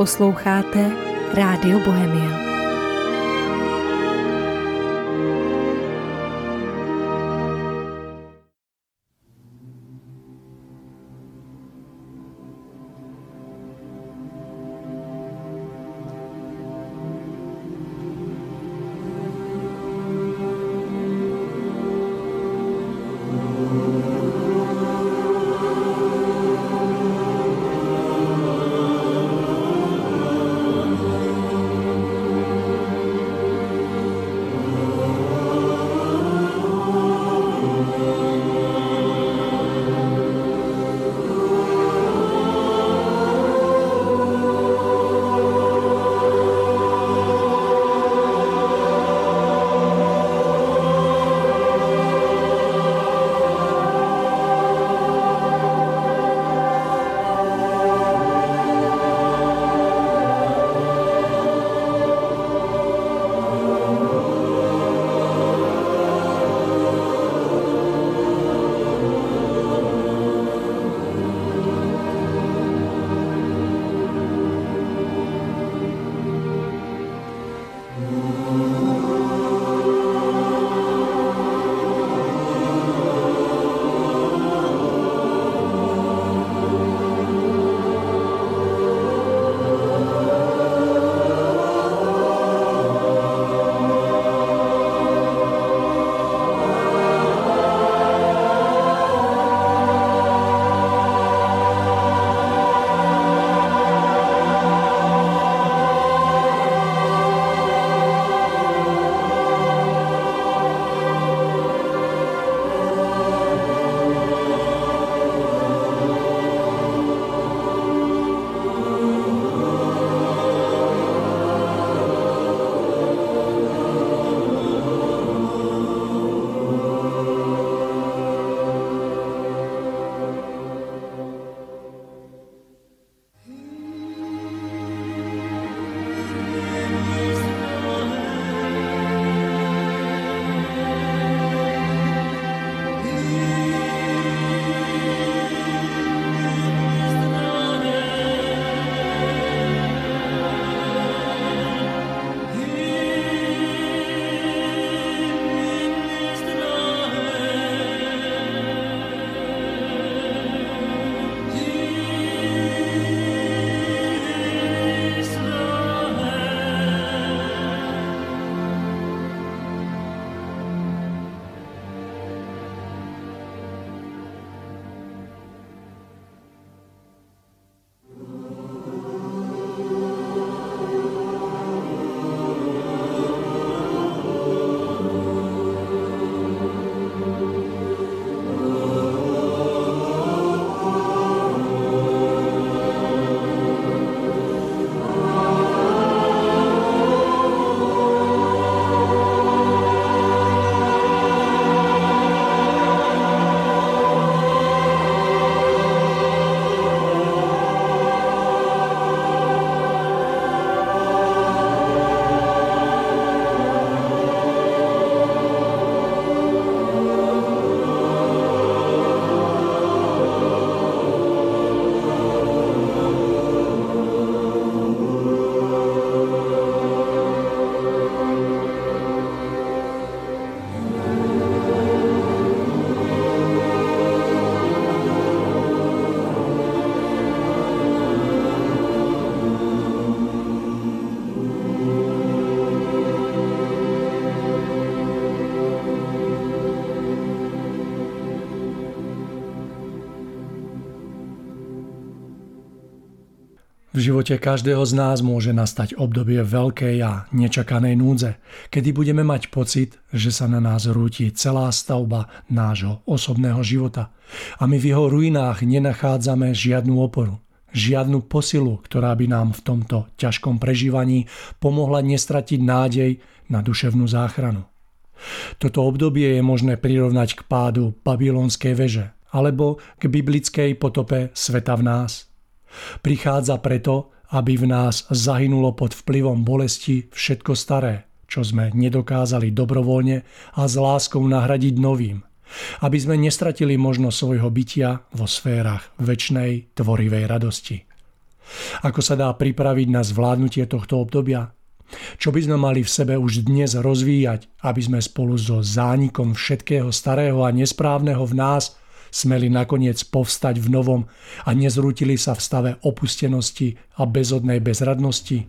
Posloucháte Rádio Bohemia. Živote každého z nás môže nastať obdobie veľkej a nečakanej núdze, kedy budeme mať pocit, že sa na nás rúti celá stavba nášho osobného života a my v jeho ruinách nenachádzame žiadnu oporu, žiadnu posilu, ktorá by nám v tomto ťažkom prežívaní pomohla nestratiť nádej na duševnú záchranu. Toto obdobie je možné prirovnať k pádu babylonskej veže alebo k biblickej potope sveta v nás – Prichádza preto, aby v nás zahynulo pod vplyvom bolesti všetko staré, čo sme nedokázali dobrovoľne a s láskou nahradiť novým, aby sme nestratili možnosť svojho bytia vo sférach väčšnej tvorivej radosti. Ako sa dá pripraviť na zvládnutie tohto obdobia? Čo by sme mali v sebe už dnes rozvíjať, aby sme spolu so zánikom všetkého starého a nesprávneho v nás smeli nakoniec povstať v novom a nezrútili sa v stave opustenosti a bezodnej bezradnosti?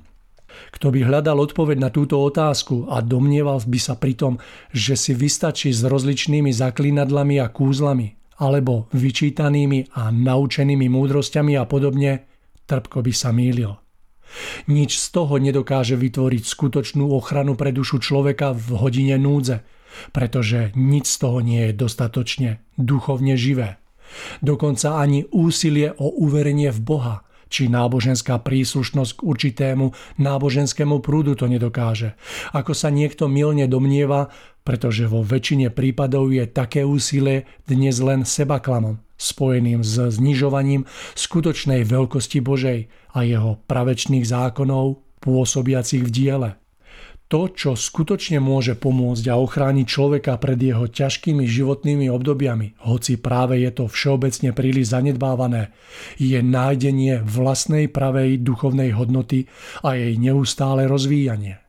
Kto by hľadal odpoveď na túto otázku a domnieval by sa pritom, že si vystačí s rozličnými zaklínadlami a kúzlami, alebo vyčítanými a naučenými múdrosťami a podobne, trpko by sa mýlil. Nič z toho nedokáže vytvoriť skutočnú ochranu pre dušu človeka v hodine núdze, pretože nič z toho nie je dostatočne duchovne živé. Dokonca ani úsilie o uverenie v Boha – či náboženská príslušnosť k určitému náboženskému prúdu to nedokáže. Ako sa niekto milne domnieva, pretože vo väčšine prípadov je také úsilie dnes len sebaklamom, spojeným s znižovaním skutočnej veľkosti Božej a jeho pravečných zákonov pôsobiacich v diele. To, čo skutočne môže pomôcť a ochrániť človeka pred jeho ťažkými životnými obdobiami, hoci práve je to všeobecne príliš zanedbávané, je nájdenie vlastnej pravej duchovnej hodnoty a jej neustále rozvíjanie.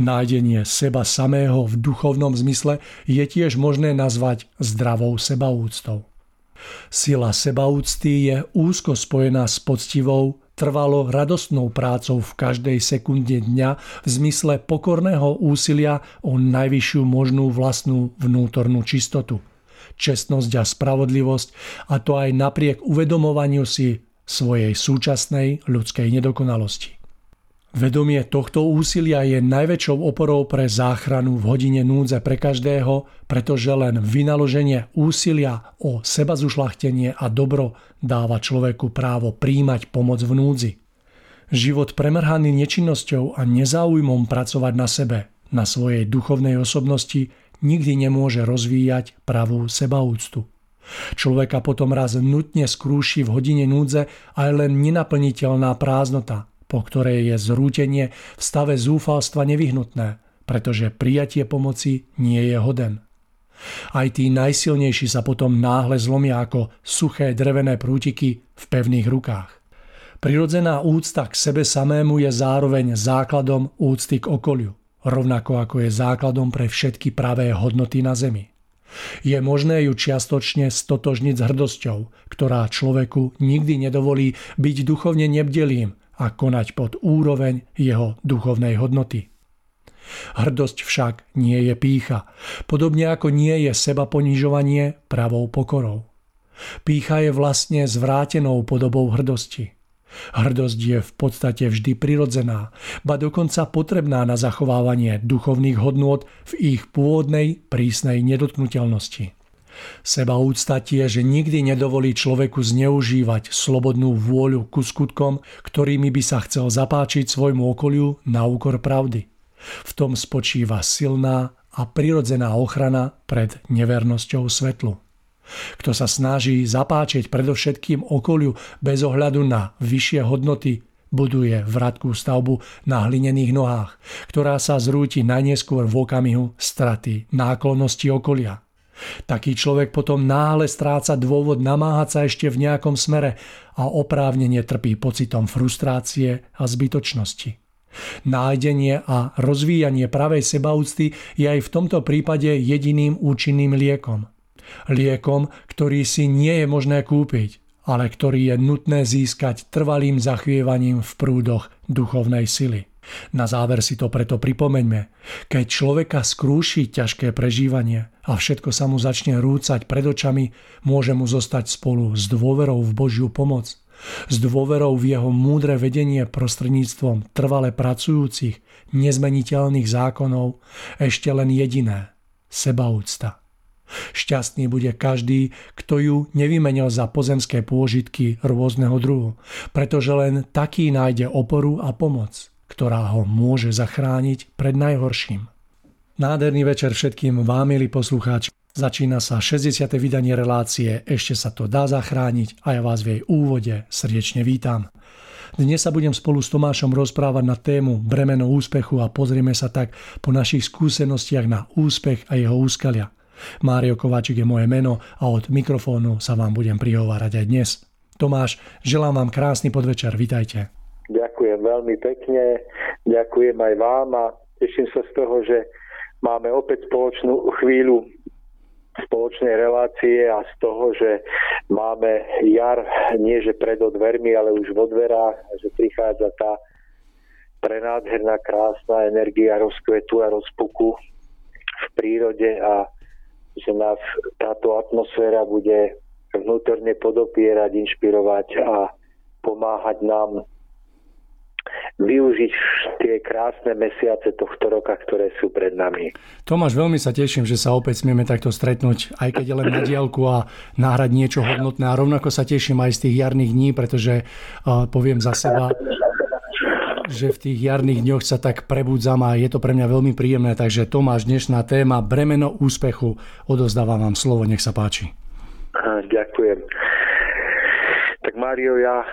Nájdenie seba samého v duchovnom zmysle je tiež možné nazvať zdravou sebaúctou. Sila sebaúcty je úzko spojená s poctivou, trvalo radostnou prácou v každej sekunde dňa v zmysle pokorného úsilia o najvyššiu možnú vlastnú vnútornú čistotu, čestnosť a spravodlivosť a to aj napriek uvedomovaniu si svojej súčasnej ľudskej nedokonalosti. Vedomie tohto úsilia je najväčšou oporou pre záchranu v hodine núdze pre každého, pretože len vynaloženie úsilia o seba zušlachtenie a dobro dáva človeku právo príjmať pomoc v núdzi. Život premrhaný nečinnosťou a nezáujmom pracovať na sebe, na svojej duchovnej osobnosti, nikdy nemôže rozvíjať pravú sebaúctu. Človeka potom raz nutne skrúši v hodine núdze aj len nenaplniteľná prázdnota, po ktorej je zrútenie v stave zúfalstva nevyhnutné, pretože prijatie pomoci nie je hoden. Aj tí najsilnejší sa potom náhle zlomia ako suché drevené prútiky v pevných rukách. Prirodzená úcta k sebe samému je zároveň základom úcty k okoliu, rovnako ako je základom pre všetky pravé hodnoty na zemi. Je možné ju čiastočne stotožniť s hrdosťou, ktorá človeku nikdy nedovolí byť duchovne nebdelým a konať pod úroveň jeho duchovnej hodnoty. Hrdosť však nie je pícha, podobne ako nie je seba ponižovanie pravou pokorou. Pícha je vlastne zvrátenou podobou hrdosti. Hrdosť je v podstate vždy prirodzená, ba dokonca potrebná na zachovávanie duchovných hodnôt v ich pôvodnej prísnej nedotknutelnosti. Sebaúcta tiež nikdy nedovolí človeku zneužívať slobodnú vôľu ku skutkom, ktorými by sa chcel zapáčiť svojmu okoliu na úkor pravdy. V tom spočíva silná a prirodzená ochrana pred nevernosťou svetlu. Kto sa snaží zapáčiť predovšetkým okoliu bez ohľadu na vyššie hodnoty, buduje vratkú stavbu na hlinených nohách, ktorá sa zrúti najneskôr v okamihu straty náklonnosti okolia – taký človek potom náhle stráca dôvod namáhať sa ešte v nejakom smere a oprávnene trpí pocitom frustrácie a zbytočnosti. Nájdenie a rozvíjanie pravej sebaúcty je aj v tomto prípade jediným účinným liekom. Liekom, ktorý si nie je možné kúpiť, ale ktorý je nutné získať trvalým zachvievaním v prúdoch duchovnej sily. Na záver si to preto pripomeňme. Keď človeka skrúši ťažké prežívanie a všetko sa mu začne rúcať pred očami, môže mu zostať spolu s dôverou v Božiu pomoc, s dôverou v jeho múdre vedenie prostredníctvom trvale pracujúcich, nezmeniteľných zákonov ešte len jediné – sebaúcta. Šťastný bude každý, kto ju nevymenil za pozemské pôžitky rôzneho druhu, pretože len taký nájde oporu a pomoc – ktorá ho môže zachrániť pred najhorším. Nádherný večer všetkým vám, milí poslucháči. Začína sa 60. vydanie relácie Ešte sa to dá zachrániť a ja vás v jej úvode srdečne vítam. Dnes sa budem spolu s Tomášom rozprávať na tému bremeno úspechu a pozrieme sa tak po našich skúsenostiach na úspech a jeho úskalia. Mário Kováčik je moje meno a od mikrofónu sa vám budem prihovárať aj dnes. Tomáš, želám vám krásny podvečer, vitajte. Ďakujem veľmi pekne, ďakujem aj vám a teším sa z toho, že máme opäť spoločnú chvíľu spoločnej relácie a z toho, že máme jar nie že pred dvermi, ale už vo dverách, že prichádza tá prenádherná, krásna energia rozkvetu a rozpuku v prírode a že nás táto atmosféra bude vnútorne podopierať, inšpirovať a pomáhať nám využiť tie krásne mesiace tohto roka, ktoré sú pred nami. Tomáš, veľmi sa teším, že sa opäť smieme takto stretnúť, aj keď je len na diálku a náhrať niečo hodnotné. A rovnako sa teším aj z tých jarných dní, pretože uh, poviem za seba, že v tých jarných dňoch sa tak prebudzam a je to pre mňa veľmi príjemné. Takže Tomáš, dnešná téma Bremeno úspechu. Odozdávam vám slovo, nech sa páči. Ďakujem. Tak Mário, ja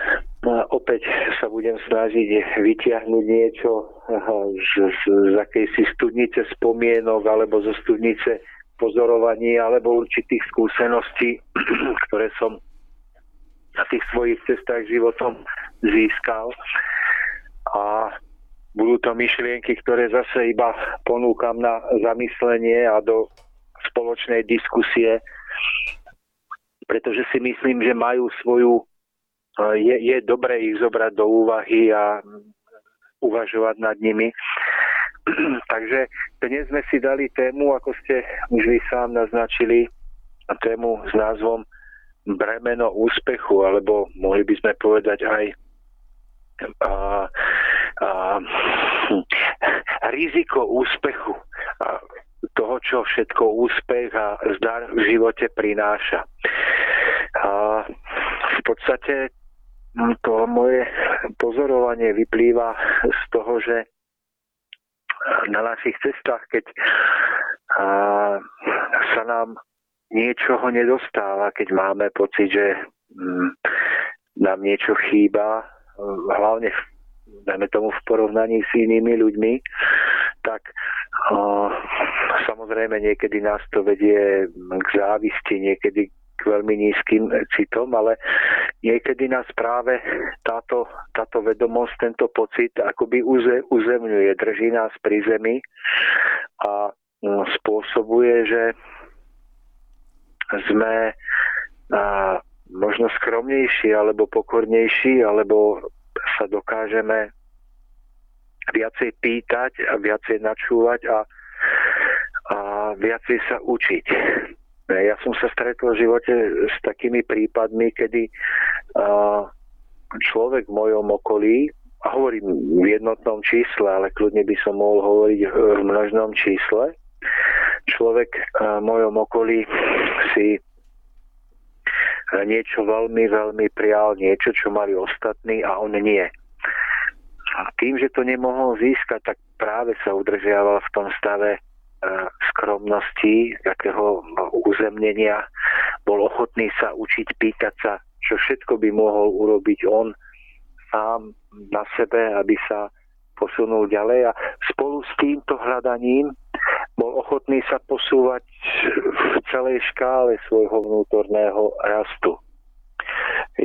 opäť sa budem snažiť vyťahnuť niečo z, z, z akejsi studnice spomienok alebo zo studnice pozorovaní alebo určitých skúseností, ktoré som na tých svojich cestách životom získal. A budú to myšlienky, ktoré zase iba ponúkam na zamyslenie a do spoločnej diskusie, pretože si myslím, že majú svoju, je, je dobre ich zobrať do úvahy a uvažovať nad nimi. Takže dnes sme si dali tému, ako ste už vy sám naznačili, tému s názvom Bremeno úspechu, alebo mohli by sme povedať aj a, a, riziko úspechu a toho, čo všetko úspech a zdar v živote prináša. A v podstate to moje pozorovanie vyplýva z toho, že na našich cestách, keď sa nám niečoho nedostáva, keď máme pocit, že mm, nám niečo chýba, hlavne dajme tomu v porovnaní s inými ľuďmi, tak uh, samozrejme niekedy nás to vedie k závisti, niekedy veľmi nízkym citom, ale niekedy nás práve táto, táto vedomosť, tento pocit akoby uze, uzemňuje, drží nás pri zemi a um, spôsobuje, že sme uh, možno skromnejší alebo pokornejší, alebo sa dokážeme viacej pýtať a viacej načúvať a, a viacej sa učiť. Ja som sa stretol v živote s takými prípadmi, kedy človek v mojom okolí, a hovorím v jednotnom čísle, ale kľudne by som mohol hovoriť v množnom čísle, človek v mojom okolí si niečo veľmi, veľmi prijal, niečo, čo mali ostatní a on nie. A tým, že to nemohol získať, tak práve sa udržiaval v tom stave skromnosti, takého uzemnenia, bol ochotný sa učiť, pýtať sa, čo všetko by mohol urobiť on sám na sebe, aby sa posunul ďalej a spolu s týmto hľadaním bol ochotný sa posúvať v celej škále svojho vnútorného rastu.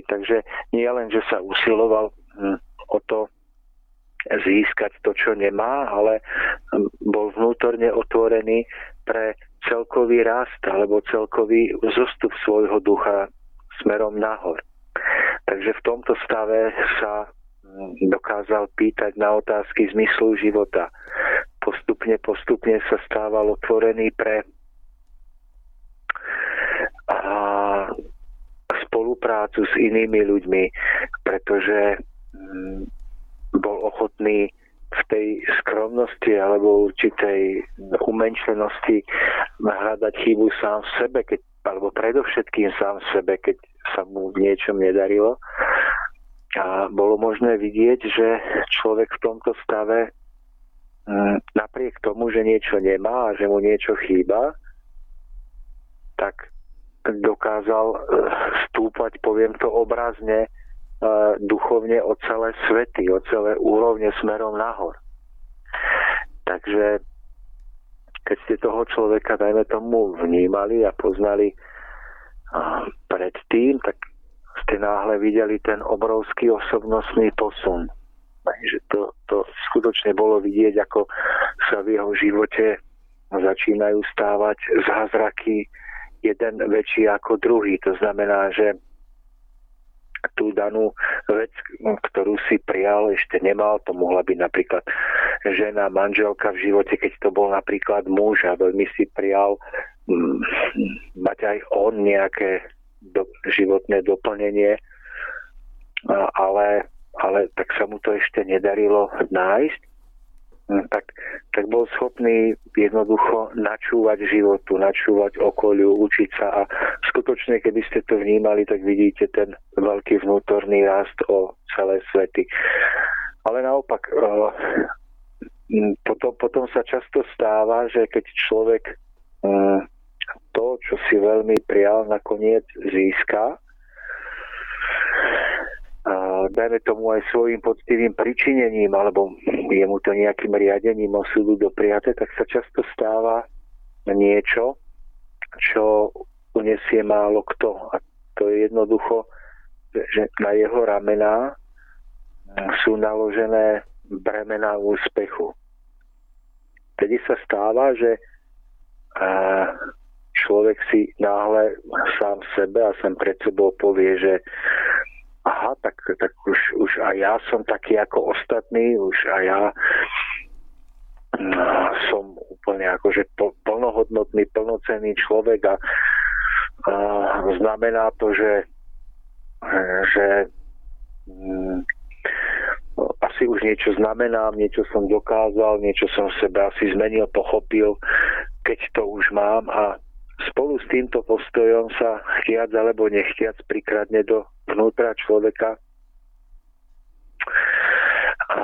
Takže nie len, že sa usiloval hm, o to získať to, čo nemá, ale hm, bol vnútorne otvorený pre celkový rast alebo celkový zostup svojho ducha smerom nahor. Takže v tomto stave sa dokázal pýtať na otázky zmyslu života. Postupne, postupne sa stával otvorený pre spoluprácu s inými ľuďmi, pretože mm, bol ochotný v tej skromnosti alebo určitej umenšenosti hľadať chybu sám v sebe, keď, alebo predovšetkým sám v sebe, keď sa mu v niečom nedarilo. A bolo možné vidieť, že človek v tomto stave mm, napriek tomu, že niečo nemá a že mu niečo chýba, tak dokázal e, stúpať, poviem to obrazne, duchovne o celé svety, o celé úrovne smerom nahor. Takže keď ste toho človeka, dajme tomu, vnímali a poznali predtým, tak ste náhle videli ten obrovský osobnostný posun. Že to, to skutočne bolo vidieť, ako sa v jeho živote začínajú stávať zázraky jeden väčší ako druhý. To znamená, že tú danú vec, ktorú si prijal, ešte nemal. To mohla byť napríklad žena, manželka v živote, keď to bol napríklad muž a veľmi si prijal mm, mať aj on nejaké do, životné doplnenie, ale, ale tak sa mu to ešte nedarilo nájsť. Hm, tak, tak bol schopný jednoducho načúvať životu, načúvať okoliu, učiť sa a skutočne, keby ste to vnímali, tak vidíte ten veľký vnútorný rast o celé svety. Ale naopak, eh, hm, potom, potom sa často stáva, že keď človek hm, to, čo si veľmi prijal, nakoniec získa, dajme tomu aj svojim poctivým pričinením alebo je mu to nejakým riadením osudu dopriate, tak sa často stáva niečo, čo unesie málo kto. A to je jednoducho, že na jeho ramená sú naložené bremená úspechu. Tedy sa stáva, že človek si náhle sám sebe a sem pred sebou povie, že aha, tak, tak už, už aj ja som taký ako ostatní, už aj ja no, som úplne akože plnohodnotný, plnocenný človek a, a znamená to, že, že mm, asi už niečo znamenám, niečo som dokázal, niečo som sebe asi zmenil, pochopil, keď to už mám a spolu s týmto postojom sa chtiac alebo nechtiac prikradne do vnútra človeka a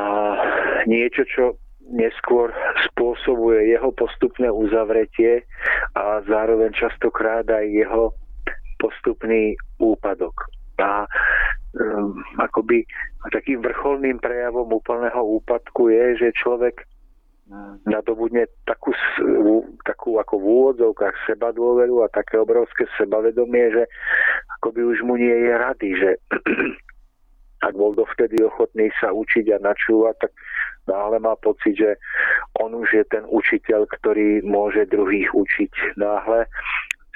niečo, čo neskôr spôsobuje jeho postupné uzavretie a zároveň častokrát aj jeho postupný úpadok. A um, akoby takým vrcholným prejavom úplného úpadku je, že človek nadobudne takú, ako v úvodzovkách seba dôveru a také obrovské sebavedomie, že akoby už mu nie je rady, že ak bol dovtedy ochotný sa učiť a načúvať, tak náhle má pocit, že on už je ten učiteľ, ktorý môže druhých učiť. Náhle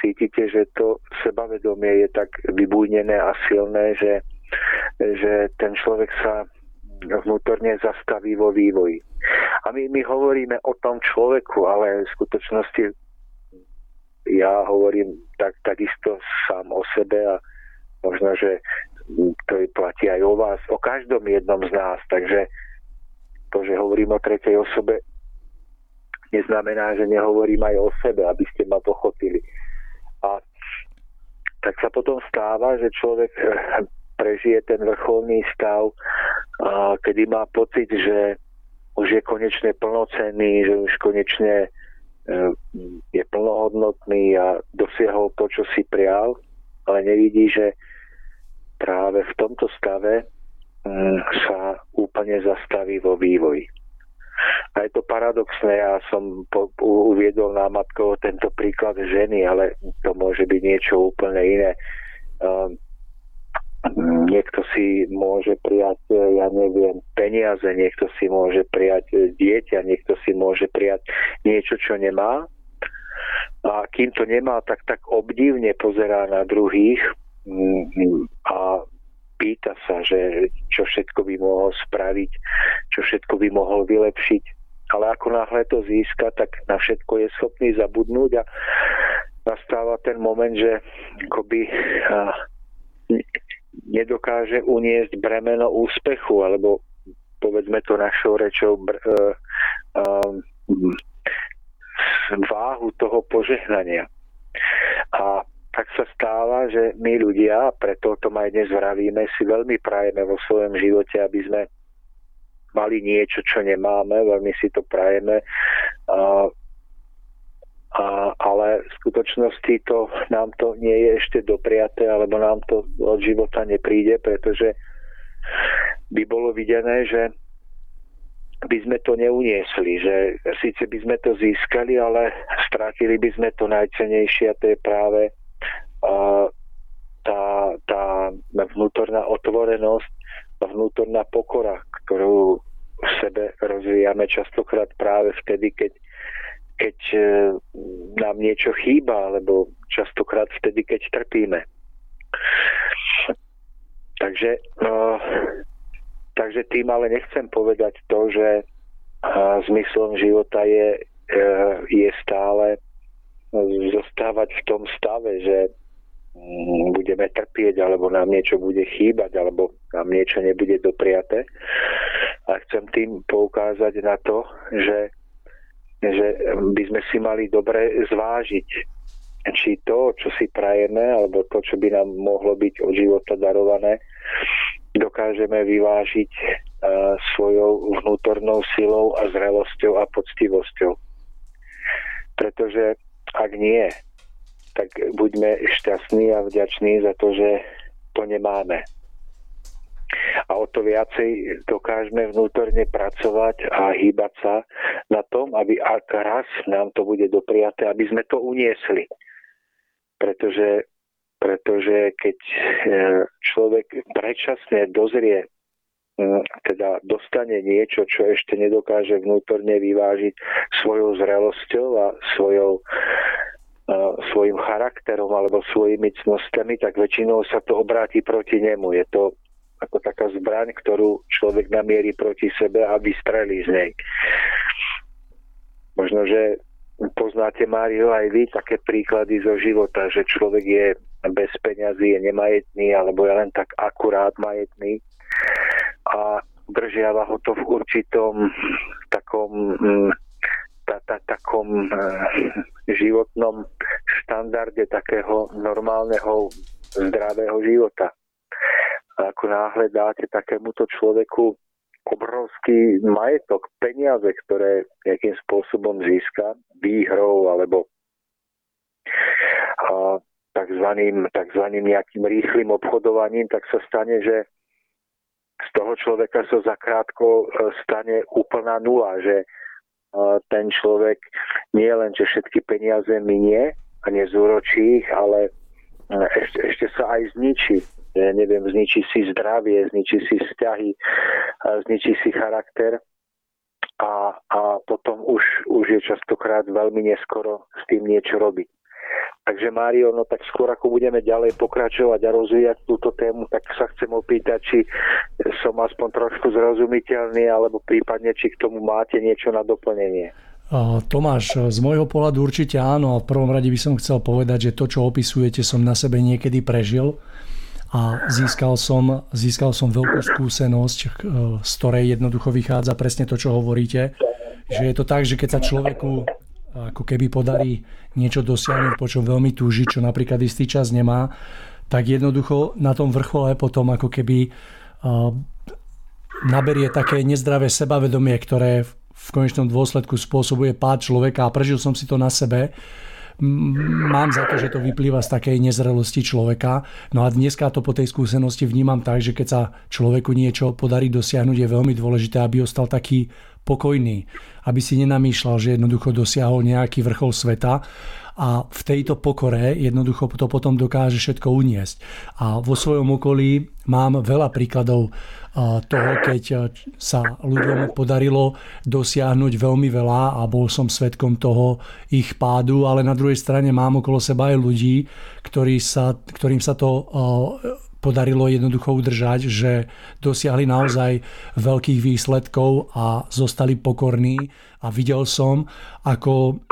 cítite, že to sebavedomie je tak vybújnené a silné, že, že ten človek sa vnútorne zastaví vo vývoji. A my, my hovoríme o tom človeku, ale v skutočnosti ja hovorím tak, takisto sám o sebe a možno, že to platí aj o vás, o každom jednom z nás. Takže to, že hovorím o tretej osobe, neznamená, že nehovorím aj o sebe, aby ste ma pochopili. A tak sa potom stáva, že človek prežije ten vrcholný stav, kedy má pocit, že už je konečne plnocenný, že už konečne e, je plnohodnotný a dosiahol to, čo si prial, ale nevidí, že práve v tomto stave mm, sa úplne zastaví vo vývoji. A je to paradoxné, ja som po, uviedol námatkovo tento príklad ženy, ale to môže byť niečo úplne iné. Um, niekto si môže prijať, ja neviem, peniaze, niekto si môže prijať dieťa, niekto si môže prijať niečo, čo nemá. A kým to nemá, tak tak obdivne pozerá na druhých mm, a pýta sa, že čo všetko by mohol spraviť, čo všetko by mohol vylepšiť. Ale ako náhle to získa, tak na všetko je schopný zabudnúť a nastáva ten moment, že akoby nedokáže uniesť bremeno úspechu, alebo povedzme to našou rečou br- uh, uh, váhu toho požehnania. A tak sa stáva, že my ľudia, preto to aj dnes vravíme, si veľmi prajeme vo svojom živote, aby sme mali niečo, čo nemáme, veľmi si to prajeme. A a, ale v skutočnosti to, nám to nie je ešte dopriaté, alebo nám to od života nepríde, pretože by bolo videné, že by sme to neuniesli, že síce by sme to získali, ale strátili by sme to najcenejšie a to je práve uh, tá, tá vnútorná otvorenosť vnútorná pokora, ktorú v sebe rozvíjame častokrát práve vtedy, keď, keď e, nám niečo chýba, alebo častokrát vtedy, keď trpíme. Takže, no, takže tým ale nechcem povedať to, že a, zmyslom života je, e, je stále zostávať v tom stave, že mm, budeme trpieť, alebo nám niečo bude chýbať, alebo nám niečo nebude dopriaté. A chcem tým poukázať na to, že, že by sme si mali dobre zvážiť, či to, čo si prajeme, alebo to, čo by nám mohlo byť od života darované, dokážeme vyvážiť uh, svojou vnútornou silou a zrelosťou a poctivosťou. Pretože ak nie, tak buďme šťastní a vďační za to, že to nemáme. A o to viacej dokážeme vnútorne pracovať a hýbať sa na tom, aby ak raz nám to bude dopriaté, aby sme to uniesli. Pretože, pretože keď e, človek predčasne dozrie teda dostane niečo, čo ešte nedokáže vnútorne vyvážiť svojou zrelosťou a svojou svojim charakterom alebo svojimi cnostami, tak väčšinou sa to obráti proti nemu. Je to ako taká zbraň, ktorú človek namierí proti sebe a vystrelí z nej. Možno, že poznáte, Mário, aj vy také príklady zo života, že človek je bez peňazí, je nemajetný alebo je len tak akurát majetný a držiava ho to v určitom takom, mm, ta, ta, takom e, životnom štandarde takého normálneho zdravého života. Ako náhle dáte takémuto človeku obrovský majetok, peniaze, ktoré nejakým spôsobom získa výhrou alebo takzvaným, takzvaným nejakým rýchlým obchodovaním, tak sa stane, že z toho človeka sa zakrátko e, stane úplná nula, že e, ten človek nie len, že všetky peniaze minie a nezúročí ich, ale e, ešte, ešte sa aj zničí. Ja neviem, zničí si zdravie, zničí si vzťahy, zničí si charakter a, a potom už, už je častokrát veľmi neskoro s tým niečo robiť. Takže Mário, no tak skôr ako budeme ďalej pokračovať a rozvíjať túto tému, tak sa chcem opýtať, či som aspoň trošku zrozumiteľný, alebo prípadne, či k tomu máte niečo na doplnenie. Tomáš, z môjho pohľadu určite áno v prvom rade by som chcel povedať, že to, čo opisujete, som na sebe niekedy prežil a získal som, získal som veľkú skúsenosť, z ktorej jednoducho vychádza presne to, čo hovoríte, že je to tak, že keď sa človeku ako keby podarí niečo dosiahnuť, po čom veľmi túži, čo napríklad istý čas nemá, tak jednoducho na tom vrchole potom ako keby naberie také nezdravé sebavedomie, ktoré v konečnom dôsledku spôsobuje pád človeka a prežil som si to na sebe. Mám za to, že to vyplýva z takej nezrelosti človeka. No a dneska to po tej skúsenosti vnímam tak, že keď sa človeku niečo podarí dosiahnuť, je veľmi dôležité, aby ostal taký pokojný, aby si nenamýšľal, že jednoducho dosiahol nejaký vrchol sveta a v tejto pokore jednoducho to potom dokáže všetko uniesť. A vo svojom okolí mám veľa príkladov toho, keď sa ľuďom podarilo dosiahnuť veľmi veľa a bol som svetkom toho ich pádu, ale na druhej strane mám okolo seba aj ľudí, ktorí sa, ktorým sa to podarilo jednoducho udržať, že dosiahli naozaj veľkých výsledkov a zostali pokorní. A videl som, ako,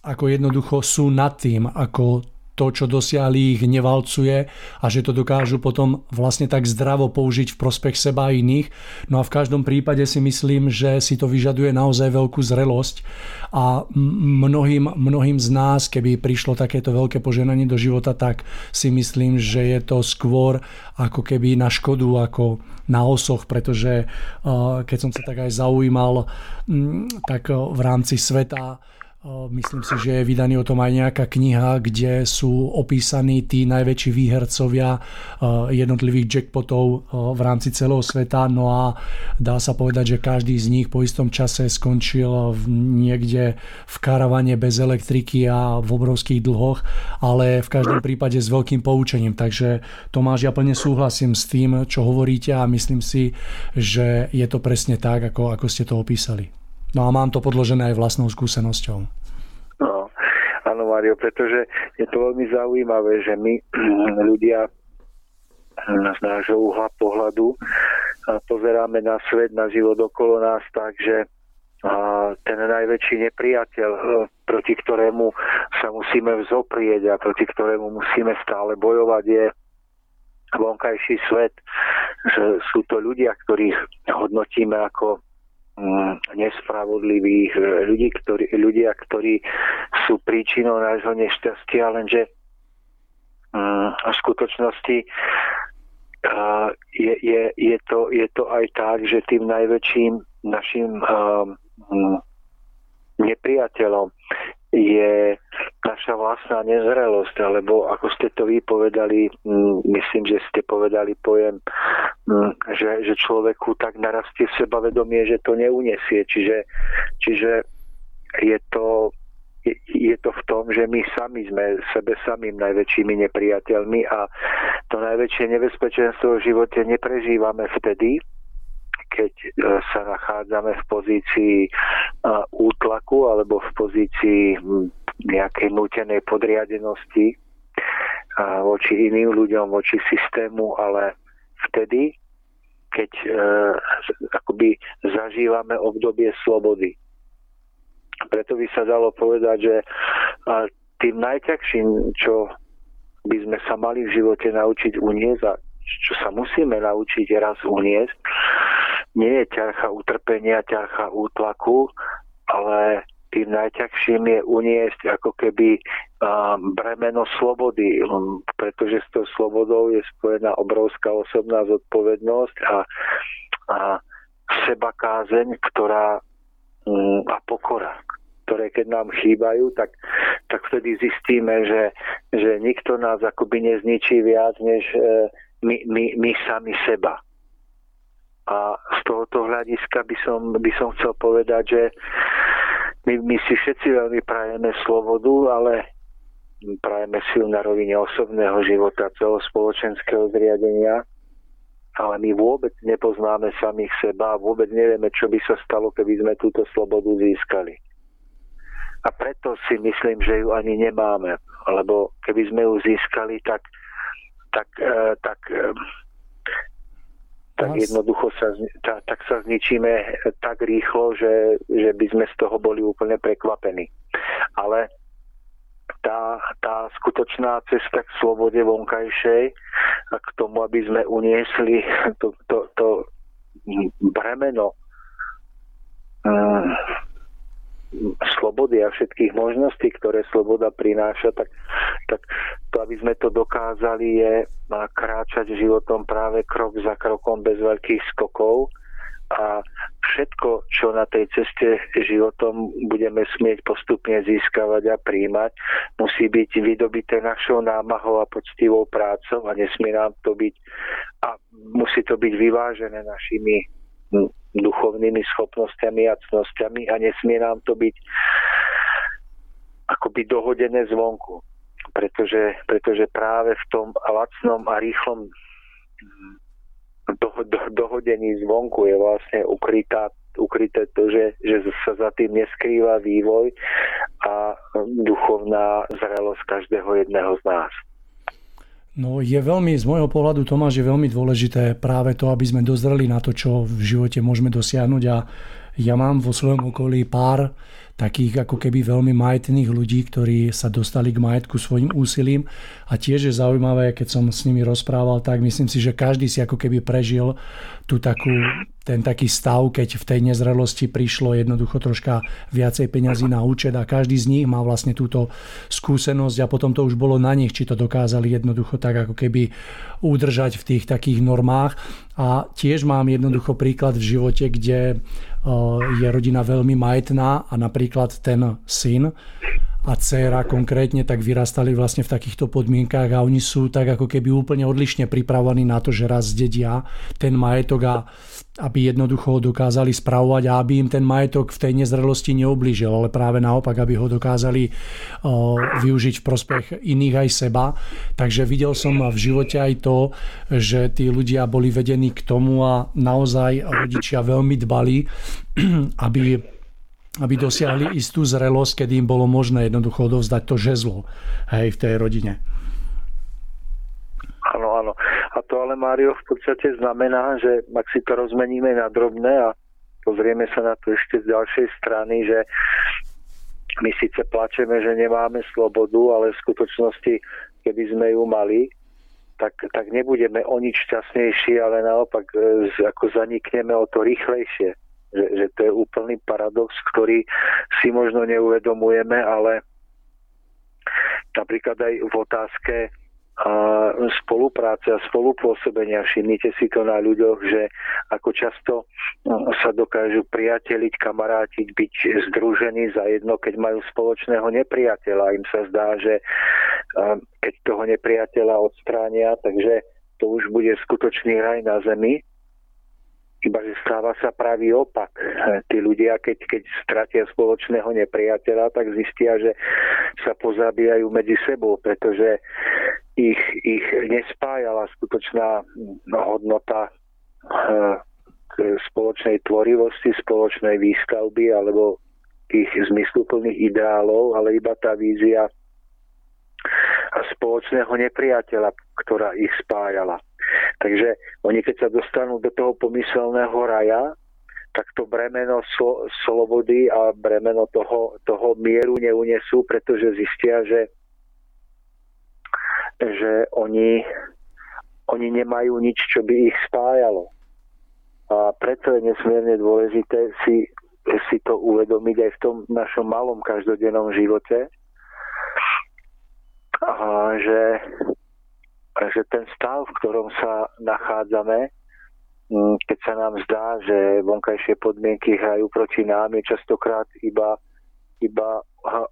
ako jednoducho sú nad tým, ako to, čo dosiahli, ich nevalcuje a že to dokážu potom vlastne tak zdravo použiť v prospech seba a iných. No a v každom prípade si myslím, že si to vyžaduje naozaj veľkú zrelosť a mnohým, mnohým z nás, keby prišlo takéto veľké poženanie do života, tak si myslím, že je to skôr ako keby na škodu, ako na osoch, pretože keď som sa tak aj zaujímal, tak v rámci sveta Myslím si, že je vydaný o tom aj nejaká kniha, kde sú opísaní tí najväčší výhercovia jednotlivých jackpotov v rámci celého sveta. No a dá sa povedať, že každý z nich po istom čase skončil niekde v karavane bez elektriky a v obrovských dlhoch, ale v každom prípade s veľkým poučením. Takže Tomáš, ja plne súhlasím s tým, čo hovoríte a myslím si, že je to presne tak, ako, ako ste to opísali. No a mám to podložené aj vlastnou skúsenosťou. No, áno Mario, pretože je to veľmi zaujímavé, že my ľudia z nášho uhla pohľadu pozeráme na svet, na život okolo nás tak, že ten najväčší nepriateľ, e, proti ktorému sa musíme vzoprieť a proti ktorému musíme stále bojovať, je vonkajší svet. Že sú to ľudia, ktorých hodnotíme ako Mm, nespravodlivých e, ľudí, ktorí, ľudia, ktorí sú príčinou nášho nešťastia, lenže mm, v skutočnosti je, je, je, to, je to aj tak, že tým najväčším našim mm, nepriateľom je naša vlastná nezrelosť, alebo ako ste to vypovedali, mm, myslím, že ste povedali pojem, mm, že, že človeku tak narastie sebavedomie, že to neunesie. Čiže, čiže je to je to v tom, že my sami sme sebe samým najväčšími nepriateľmi a to najväčšie nebezpečenstvo v živote neprežívame vtedy, keď e, sa nachádzame v pozícii e, útlaku alebo v pozícii nejakej nutenej podriadenosti voči iným ľuďom, voči systému, ale vtedy, keď e, akoby zažívame obdobie slobody. Preto by sa dalo povedať, že tým najťažším, čo by sme sa mali v živote naučiť uniesť čo sa musíme naučiť raz uniesť, nie je ťarcha utrpenia, ťarcha útlaku, ale tým najťažším je uniesť ako keby bremeno slobody, pretože s tou slobodou je spojená obrovská osobná zodpovednosť a, a seba kázeň, ktorá a pokora, ktoré keď nám chýbajú, tak, tak vtedy zistíme, že, že nikto nás akoby nezničí viac, než e, my, my, my sami seba. A z tohoto hľadiska by som, by som chcel povedať, že my, my si všetci veľmi prajeme slobodu, ale prajeme si ju na rovine osobného života, celospoločenského zriadenia, ale my vôbec nepoznáme samých seba a vôbec nevieme, čo by sa stalo, keby sme túto slobodu získali. A preto si myslím, že ju ani nemáme, lebo keby sme ju získali, tak, tak, eh, tak eh, tak jednoducho sa, tak, tak sa zničíme tak rýchlo, že, že by sme z toho boli úplne prekvapení. Ale tá, tá skutočná cesta k slobode vonkajšej a k tomu, aby sme uniesli to, to, to bremeno mm, slobody a všetkých možností, ktoré sloboda prináša, tak, tak to, aby sme to dokázali, je kráčať životom práve krok za krokom bez veľkých skokov. A všetko, čo na tej ceste životom budeme smieť postupne získavať a príjmať, musí byť vydobité našou námahou a poctivou prácou a nesmie nám to byť a musí to byť vyvážené našimi duchovnými schopnosťami a cnosťami a nesmie nám to byť akoby dohodené zvonku. Pretože, pretože práve v tom lacnom a rýchlom do, do, dohodení zvonku je vlastne ukrytá, ukryté to, že, že sa za tým neskrýva vývoj a duchovná zrelosť každého jedného z nás. No je veľmi, z môjho pohľadu Tomáš, je veľmi dôležité práve to, aby sme dozreli na to, čo v živote môžeme dosiahnuť. A ja mám vo svojom okolí pár takých ako keby veľmi majetných ľudí, ktorí sa dostali k majetku svojim úsilím. A tiež je zaujímavé, keď som s nimi rozprával, tak myslím si, že každý si ako keby prežil tú takú, ten taký stav, keď v tej nezrelosti prišlo jednoducho troška viacej peňazí na účet a každý z nich má vlastne túto skúsenosť a potom to už bolo na nich, či to dokázali jednoducho tak ako keby udržať v tých takých normách. A tiež mám jednoducho príklad v živote, kde je rodina veľmi majetná a napríklad ten syn a dcéra konkrétne tak vyrastali vlastne v takýchto podmienkách a oni sú tak ako keby úplne odlišne pripravení na to, že raz zdedia ten majetok a aby jednoducho ho dokázali spravovať a aby im ten majetok v tej nezrelosti neoblížil, ale práve naopak, aby ho dokázali využiť v prospech iných aj seba. Takže videl som v živote aj to, že tí ľudia boli vedení k tomu a naozaj rodičia veľmi dbali, aby aby dosiahli istú zrelosť, kedy im bolo možné jednoducho odovzdať to žezlo hej, v tej rodine. Áno, áno. A to ale, Mário, v podstate znamená, že ak si to rozmeníme na drobné a pozrieme sa na to ešte z ďalšej strany, že my síce plačeme, že nemáme slobodu, ale v skutočnosti, keby sme ju mali, tak, tak nebudeme o nič šťastnejší, ale naopak e, ako zanikneme o to rýchlejšie. Že, že to je úplný paradox, ktorý si možno neuvedomujeme, ale napríklad aj v otázke a spolupráce a spolupôsobenia. Všimnite si to na ľuďoch, že ako často no, sa dokážu priateliť, kamarátiť, byť združení za jedno, keď majú spoločného nepriateľa. Im sa zdá, že keď toho nepriateľa odstránia, takže to už bude skutočný raj na zemi iba že stáva sa pravý opak. Tí ľudia, keď, keď stratia spoločného nepriateľa, tak zistia, že sa pozabíjajú medzi sebou, pretože ich, ich nespájala skutočná hodnota eh, spoločnej tvorivosti, spoločnej výstavby alebo tých zmysluplných ideálov, ale iba tá vízia spoločného nepriateľa, ktorá ich spájala. Takže oni keď sa dostanú do toho pomyselného raja, tak to bremeno slo, slobody a bremeno toho, toho mieru neunesú, pretože zistia, že, že oni, oni nemajú nič, čo by ich spájalo. A preto je nesmierne dôležité si, si to uvedomiť aj v tom našom malom každodennom živote, a že že ten stav, v ktorom sa nachádzame, mm, keď sa nám zdá, že vonkajšie podmienky hrajú proti nám, je častokrát iba, iba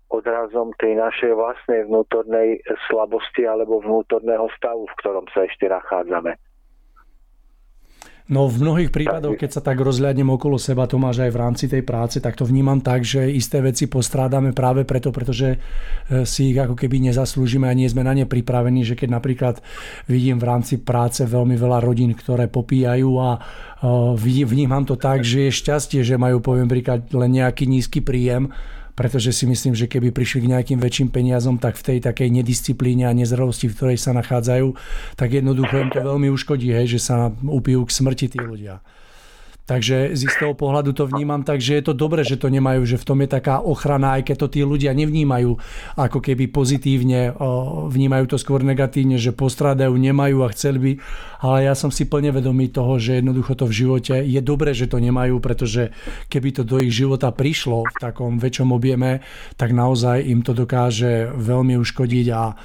odrazom tej našej vlastnej vnútornej slabosti alebo vnútorného stavu, v ktorom sa ešte nachádzame. No v mnohých prípadoch, keď sa tak rozhľadnem okolo seba, to máš aj v rámci tej práce, tak to vnímam tak, že isté veci postrádame práve preto, pretože e, si ich ako keby nezaslúžime a nie sme na ne pripravení, že keď napríklad vidím v rámci práce veľmi veľa rodín, ktoré popíjajú a e, vnímam to tak, že je šťastie, že majú poviem príklad len nejaký nízky príjem, pretože si myslím, že keby prišli k nejakým väčším peniazom, tak v tej takej nedisciplíne a nezrelosti, v ktorej sa nachádzajú, tak jednoducho im to veľmi uškodí, hej, že sa upijú k smrti tí ľudia. Takže z istého pohľadu to vnímam tak, že je to dobré, že to nemajú, že v tom je taká ochrana, aj keď to tí ľudia nevnímajú ako keby pozitívne, vnímajú to skôr negatívne, že postrádajú, nemajú a chceli by, ale ja som si plne vedomý toho, že jednoducho to v živote je dobré, že to nemajú, pretože keby to do ich života prišlo v takom väčšom objeme, tak naozaj im to dokáže veľmi uškodiť a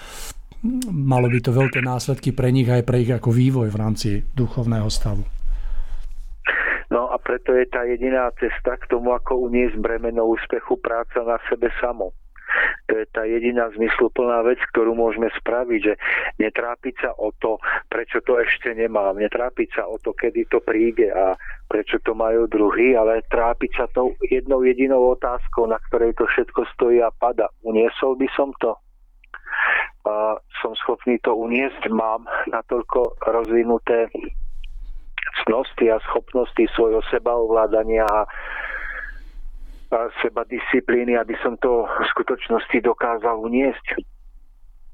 malo by to veľké následky pre nich aj pre ich ako vývoj v rámci duchovného stavu. Preto je tá jediná cesta k tomu, ako uniesť bremeno úspechu práca na sebe samo. To je tá jediná zmysluplná vec, ktorú môžeme spraviť, že netrápiť sa o to, prečo to ešte nemám, netrápiť sa o to, kedy to príde a prečo to majú druhý, ale trápiť sa tou jednou jedinou otázkou, na ktorej to všetko stojí a pada. Uniesol by som to? A som schopný to uniesť? Mám natoľko rozvinuté cnosti a schopnosti svojho sebaovládania a seba disciplíny, aby som to v skutočnosti dokázal uniesť.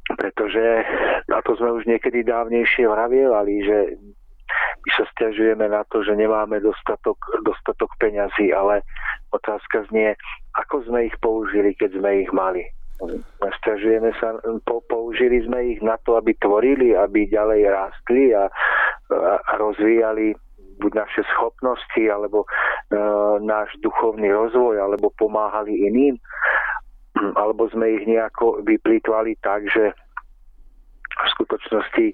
Pretože, a to sme už niekedy dávnejšie vravievali, že my sa stiažujeme na to, že nemáme dostatok, dostatok peňazí, ale otázka znie, ako sme ich použili, keď sme ich mali. Stiažujeme sa, použili sme ich na to, aby tvorili, aby ďalej rástli a, a rozvíjali buď naše schopnosti, alebo e, náš duchovný rozvoj, alebo pomáhali iným, alebo sme ich nejako vyplýtvali tak, že v skutočnosti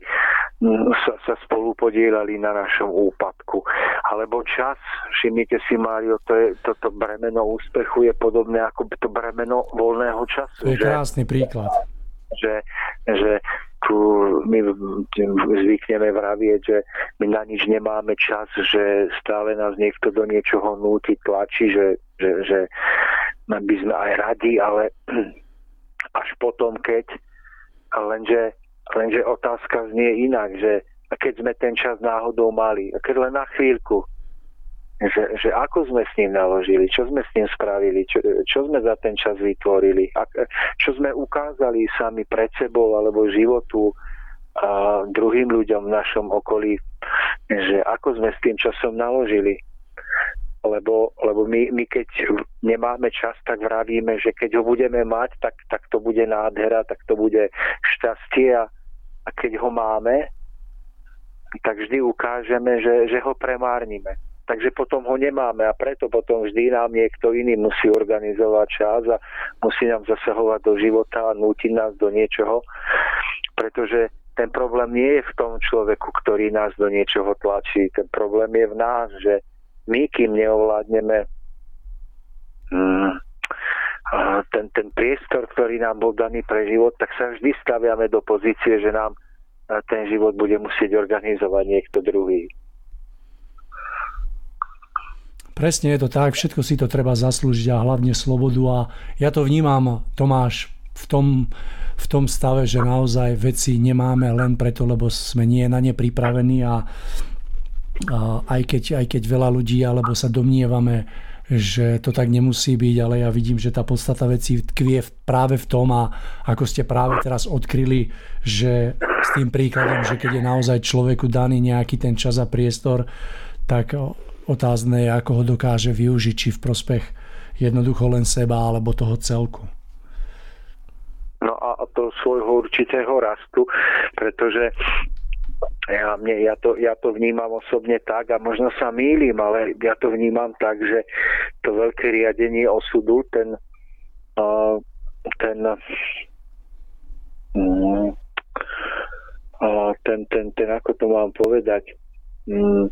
sa, sa spolu podielali na našom úpadku. Alebo čas, všimnite si, Mário, to je, toto bremeno úspechu je podobné ako to bremeno voľného času. To je krásny že, príklad. Že, že tu my zvykneme vravieť, že my na nič nemáme čas, že stále nás niekto do niečoho núti, tlačí, že, že, že by sme aj radi, ale až potom, keď lenže Lenže otázka znie inak, že keď sme ten čas náhodou mali, a keď len na chvíľku, že, že ako sme s ním naložili, čo sme s ním spravili, čo, čo sme za ten čas vytvorili, a, čo sme ukázali sami pred sebou alebo životu a druhým ľuďom v našom okolí, že ako sme s tým časom naložili. Lebo, lebo my, my keď nemáme čas, tak vravíme, že keď ho budeme mať, tak, tak to bude nádhera, tak to bude šťastie a, a keď ho máme, tak vždy ukážeme, že, že ho premárnime. Takže potom ho nemáme a preto potom vždy nám niekto iný musí organizovať čas a musí nám zasahovať do života a nútiť nás do niečoho, pretože ten problém nie je v tom človeku, ktorý nás do niečoho tlačí. Ten problém je v nás, že my, kým neovládneme hmm, ten, ten priestor, ktorý nám bol daný pre život, tak sa vždy staviame do pozície, že nám ten život bude musieť organizovať niekto druhý. Presne je to tak, všetko si to treba zaslúžiť a hlavne slobodu a ja to vnímam, Tomáš, v tom, v tom stave, že naozaj veci nemáme len preto, lebo sme nie na ne pripravení a aj, keď, aj keď veľa ľudí alebo sa domnievame, že to tak nemusí byť, ale ja vidím, že tá podstata veci tkvie práve v tom a ako ste práve teraz odkryli, že s tým príkladom, že keď je naozaj človeku daný nejaký ten čas a priestor, tak otázne je, ako ho dokáže využiť, či v prospech jednoducho len seba alebo toho celku. No a to svojho určitého rastu, pretože ja, mne, ja, to, ja to vnímam osobne tak a možno sa mýlim, ale ja to vnímam tak, že to veľké riadenie osudu, ten, uh, ten, uh, ten, ten, ten, ako to mám povedať, um,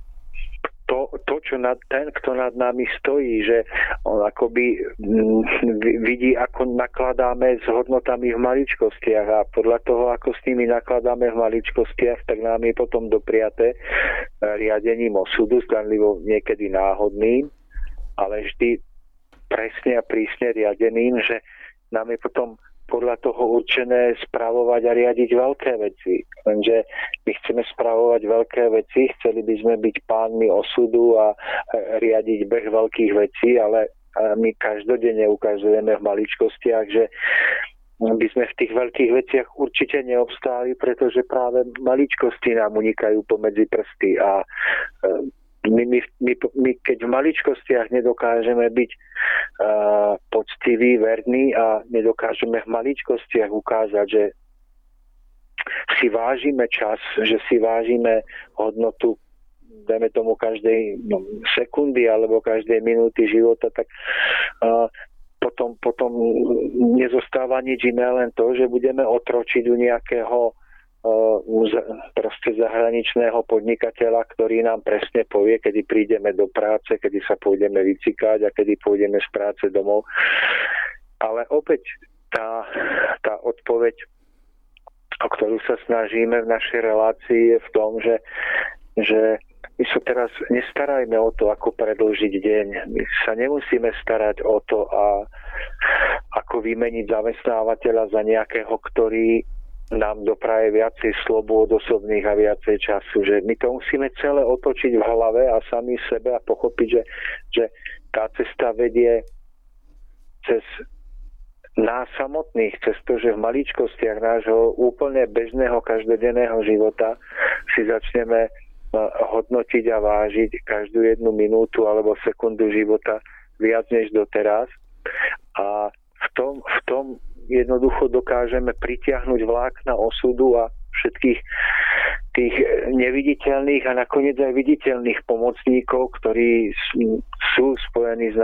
čo nad, ten, kto nad nami stojí, že on akoby mm, vidí, ako nakladáme s hodnotami v maličkostiach a podľa toho, ako s nimi nakladáme v maličkostiach, tak nám je potom dopriaté e, riadením osudu, zdanlivo niekedy náhodným, ale vždy presne a prísne riadeným, že nám je potom podľa toho určené spravovať a riadiť veľké veci. Lenže my chceme spravovať veľké veci, chceli by sme byť pánmi osudu a riadiť beh veľkých vecí, ale my každodenne ukazujeme v maličkostiach, že by sme v tých veľkých veciach určite neobstáli, pretože práve maličkosti nám unikajú pomedzi prsty a my, my, my, my keď v maličkostiach nedokážeme byť uh, poctiví, verní a nedokážeme v maličkostiach ukázať, že si vážime čas, že si vážime hodnotu dajme tomu každej no, sekundy alebo každej minúty života, tak uh, potom, potom nezostáva nič iné, len to, že budeme otročiť u nejakého proste zahraničného podnikateľa, ktorý nám presne povie, kedy prídeme do práce, kedy sa pôjdeme vycikať a kedy pôjdeme z práce domov. Ale opäť tá, tá odpoveď, o ktorú sa snažíme v našej relácii je v tom, že, že my sa teraz nestarajme o to, ako predlžiť deň. My sa nemusíme starať o to, a ako vymeniť zamestnávateľa za nejakého, ktorý nám dopraje viacej slobôd osobných a viacej času. Že my to musíme celé otočiť v hlave a sami sebe a pochopiť, že, že tá cesta vedie cez nás samotných, cez to, že v maličkostiach nášho úplne bežného každodenného života si začneme hodnotiť a vážiť každú jednu minútu alebo sekundu života viac než doteraz. A v tom, v tom jednoducho dokážeme pritiahnuť vlákna osudu a všetkých tých neviditeľných a nakoniec aj viditeľných pomocníkov, ktorí sú spojení s,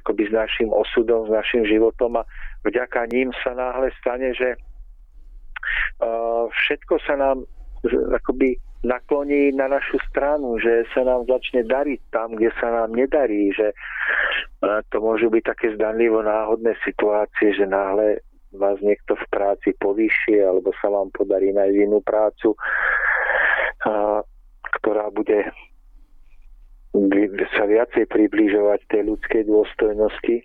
akoby s našim osudom, s našim životom a vďaka ním sa náhle stane, že všetko sa nám akoby nakloní na našu stranu, že sa nám začne dariť tam, kde sa nám nedarí, že to môžu byť také zdanlivo náhodné situácie, že náhle vás niekto v práci povýšie alebo sa vám podarí nájsť inú prácu, ktorá bude sa viacej približovať tej ľudskej dôstojnosti.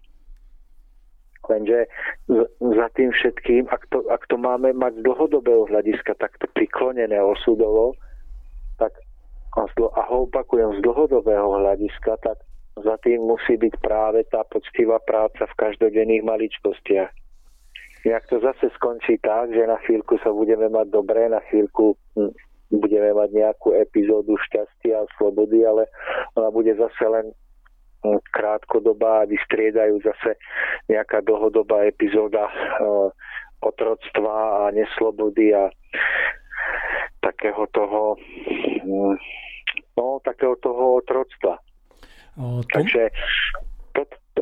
Lenže za tým všetkým, ak to, ak to máme mať z dlhodobého hľadiska takto priklonené osudovo, tak a ho opakujem z dlhodobého hľadiska, tak za tým musí byť práve tá poctivá práca v každodenných maličkostiach. Jak to zase skončí tak, že na chvíľku sa budeme mať dobré, na chvíľku hm, budeme mať nejakú epizódu šťastia a slobody, ale ona bude zase len hm, krátkodobá a vystriedajú zase nejaká dlhodobá epizóda uh, otroctva a neslobody a takého toho hm, no, takého toho otroctva. O, to... Takže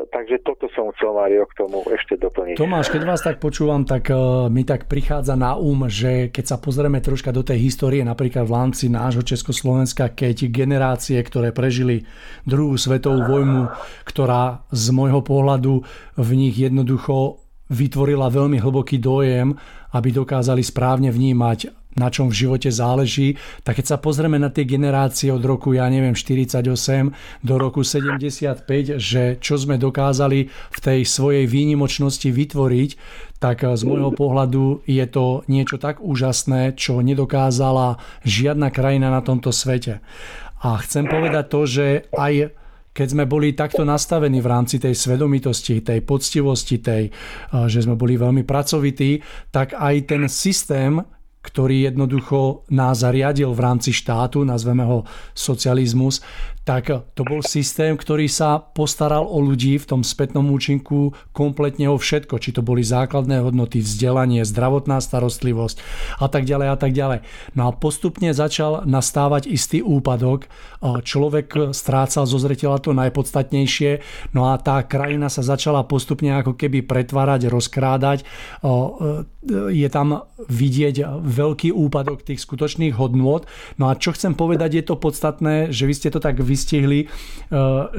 takže toto som chcel, Mario, k tomu ešte doplniť. Tomáš, keď vás tak počúvam, tak uh, mi tak prichádza na um, že keď sa pozrieme troška do tej histórie, napríklad v rámci nášho Československa, keď generácie, ktoré prežili druhú svetovú vojnu, ktorá z môjho pohľadu v nich jednoducho vytvorila veľmi hlboký dojem, aby dokázali správne vnímať na čom v živote záleží, tak keď sa pozrieme na tie generácie od roku, ja neviem, 48 do roku 75, že čo sme dokázali v tej svojej výnimočnosti vytvoriť, tak z môjho pohľadu je to niečo tak úžasné, čo nedokázala žiadna krajina na tomto svete. A chcem povedať to, že aj keď sme boli takto nastavení v rámci tej svedomitosti, tej poctivosti, tej, že sme boli veľmi pracovití, tak aj ten systém, ktorý jednoducho nás zariadil v rámci štátu, nazveme ho socializmus, tak to bol systém, ktorý sa postaral o ľudí v tom spätnom účinku kompletne o všetko, či to boli základné hodnoty, vzdelanie, zdravotná starostlivosť a tak ďalej a tak ďalej. No a postupne začal nastávať istý úpadok, človek strácal zo zretela to najpodstatnejšie, no a tá krajina sa začala postupne ako keby pretvárať, rozkrádať. Je tam vidieť veľký úpadok tých skutočných hodnôt. No a čo chcem povedať je to podstatné, že vy ste to tak vystihli, e,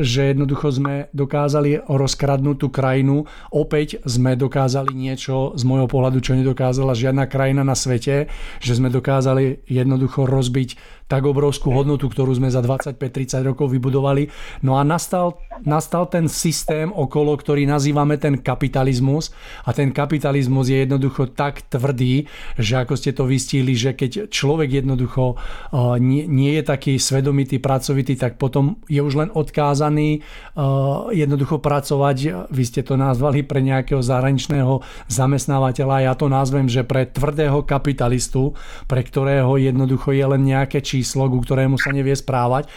že jednoducho sme dokázali rozkradnúť tú krajinu. Opäť sme dokázali niečo z môjho pohľadu, čo nedokázala žiadna krajina na svete, že sme dokázali jednoducho rozbiť tak obrovskú hodnotu, ktorú sme za 25-30 rokov vybudovali. No a nastal, nastal ten systém okolo, ktorý nazývame ten kapitalizmus a ten kapitalizmus je jednoducho tak tvrdý, že ako ste to vystihli, že keď človek jednoducho uh, nie, je taký svedomitý, pracovitý, tak potom je už len odkázaný uh, jednoducho pracovať, vy ste to nazvali pre nejakého zahraničného zamestnávateľa, ja to nazvem, že pre tvrdého kapitalistu, pre ktorého jednoducho je len nejaké číslo, ku ktorému sa nevie správať.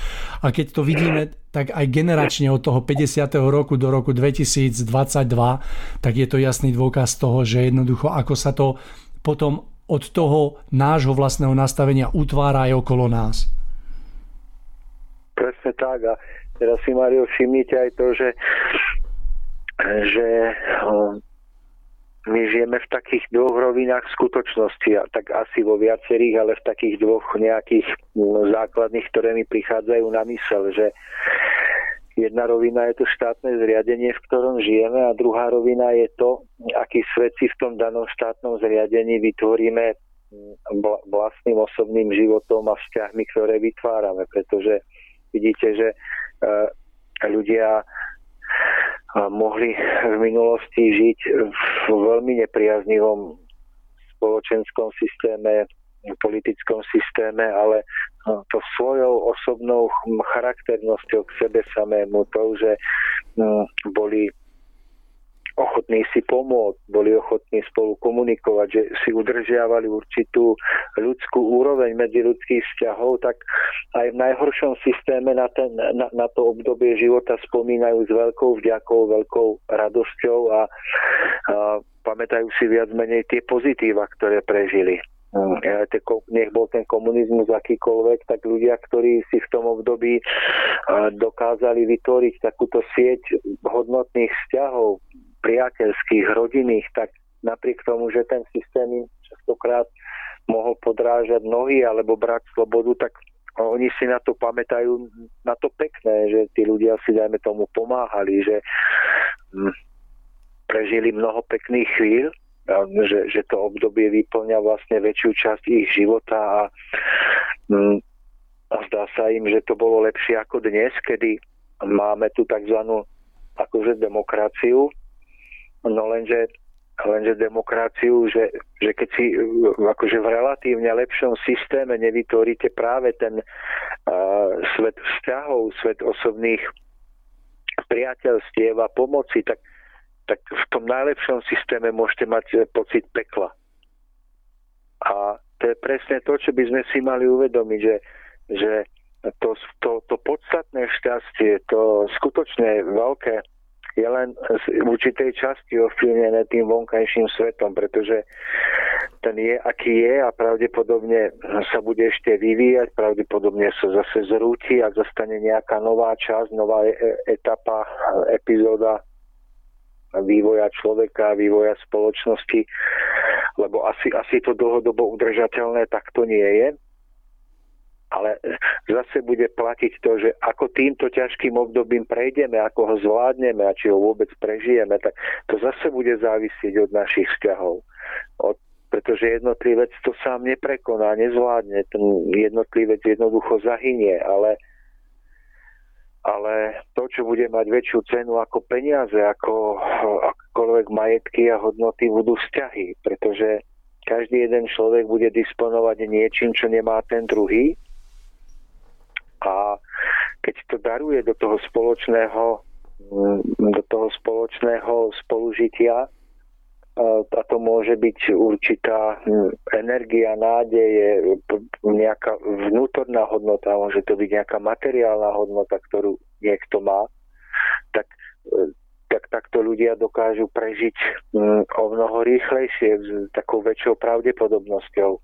A keď to vidíme tak aj generačne od toho 50. roku do roku 2022, tak je to jasný dôkaz toho, že jednoducho ako sa to potom od toho nášho vlastného nastavenia utvára aj okolo nás. Presne tak a teraz si Mario všimnite aj to, že že my žijeme v takých dvoch rovinách skutočnosti, a tak asi vo viacerých, ale v takých dvoch nejakých mm, základných, ktoré mi prichádzajú na mysel, že jedna rovina je to štátne zriadenie, v ktorom žijeme a druhá rovina je to, aký svet si v tom danom štátnom zriadení vytvoríme vlastným osobným životom a vzťahmi, ktoré vytvárame, pretože vidíte, že e, ľudia mohli v minulosti žiť v veľmi nepriaznivom spoločenskom systéme, politickom systéme, ale to svojou osobnou charakternosťou k sebe samému, to, že boli ochotní si pomôcť, boli ochotní spolu komunikovať, že si udržiavali určitú ľudskú úroveň medzi ľudských vzťahov, tak aj v najhoršom systéme na, ten, na, na to obdobie života spomínajú s veľkou vďakou, veľkou radosťou a, a pamätajú si viac menej tie pozitíva, ktoré prežili. Mm, nech bol ten komunizmus akýkoľvek, tak ľudia, ktorí si v tom období dokázali vytvoriť takúto sieť hodnotných vzťahov, priateľských, rodinných, tak napriek tomu, že ten systém im častokrát mohol podrážať nohy alebo brať slobodu, tak oni si na to pamätajú, na to pekné, že tí ľudia si, dajme tomu, pomáhali, že hm, prežili mnoho pekných chvíľ, že, že to obdobie vyplňa vlastne väčšiu časť ich života a, hm, a zdá sa im, že to bolo lepšie ako dnes, kedy máme tu tzv. akože demokraciu, no lenže lenže demokraciu, že, že keď si akože v relatívne lepšom systéme nevytvoríte práve ten uh, svet vzťahov, svet osobných priateľstiev a pomoci, tak, tak v tom najlepšom systéme môžete mať pocit pekla. A to je presne to, čo by sme si mali uvedomiť, že, že to, to, to podstatné šťastie, to skutočne veľké je len v určitej časti ovplyvnené tým vonkajším svetom, pretože ten je, aký je a pravdepodobne sa bude ešte vyvíjať, pravdepodobne sa zase zrúti a zostane nejaká nová časť, nová e, etapa, epizóda vývoja človeka, vývoja spoločnosti, lebo asi, asi to dlhodobo udržateľné takto nie je ale zase bude platiť to, že ako týmto ťažkým obdobím prejdeme, ako ho zvládneme a či ho vôbec prežijeme, tak to zase bude závisieť od našich vzťahov. Od, pretože jednotlivec to sám neprekoná, nezvládne. Ten jednotlivec jednoducho zahynie, ale ale to, čo bude mať väčšiu cenu ako peniaze, ako akokoľvek majetky a hodnoty, budú vzťahy, pretože každý jeden človek bude disponovať niečím, čo nemá ten druhý. A keď to daruje do toho spoločného mm, do toho spoločného spolužitia, a to môže byť určitá mm, energia, nádeje, nejaká vnútorná hodnota, môže to byť nejaká materiálna hodnota, ktorú niekto má, tak, e, tak takto ľudia dokážu prežiť mm, o mnoho rýchlejšie, s takou väčšou pravdepodobnosťou.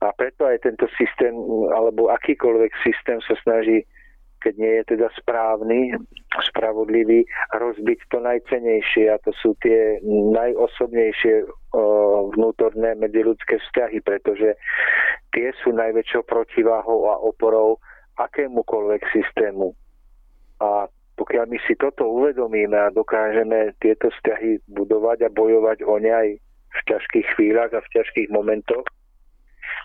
A preto aj tento systém, alebo akýkoľvek systém sa snaží, keď nie je teda správny, spravodlivý, rozbiť to najcenejšie a to sú tie najosobnejšie vnútorné medziludské vzťahy, pretože tie sú najväčšou protiváhou a oporou akémukoľvek systému. A pokiaľ my si toto uvedomíme a dokážeme tieto vzťahy budovať a bojovať o ne aj v ťažkých chvíľach a v ťažkých momentoch,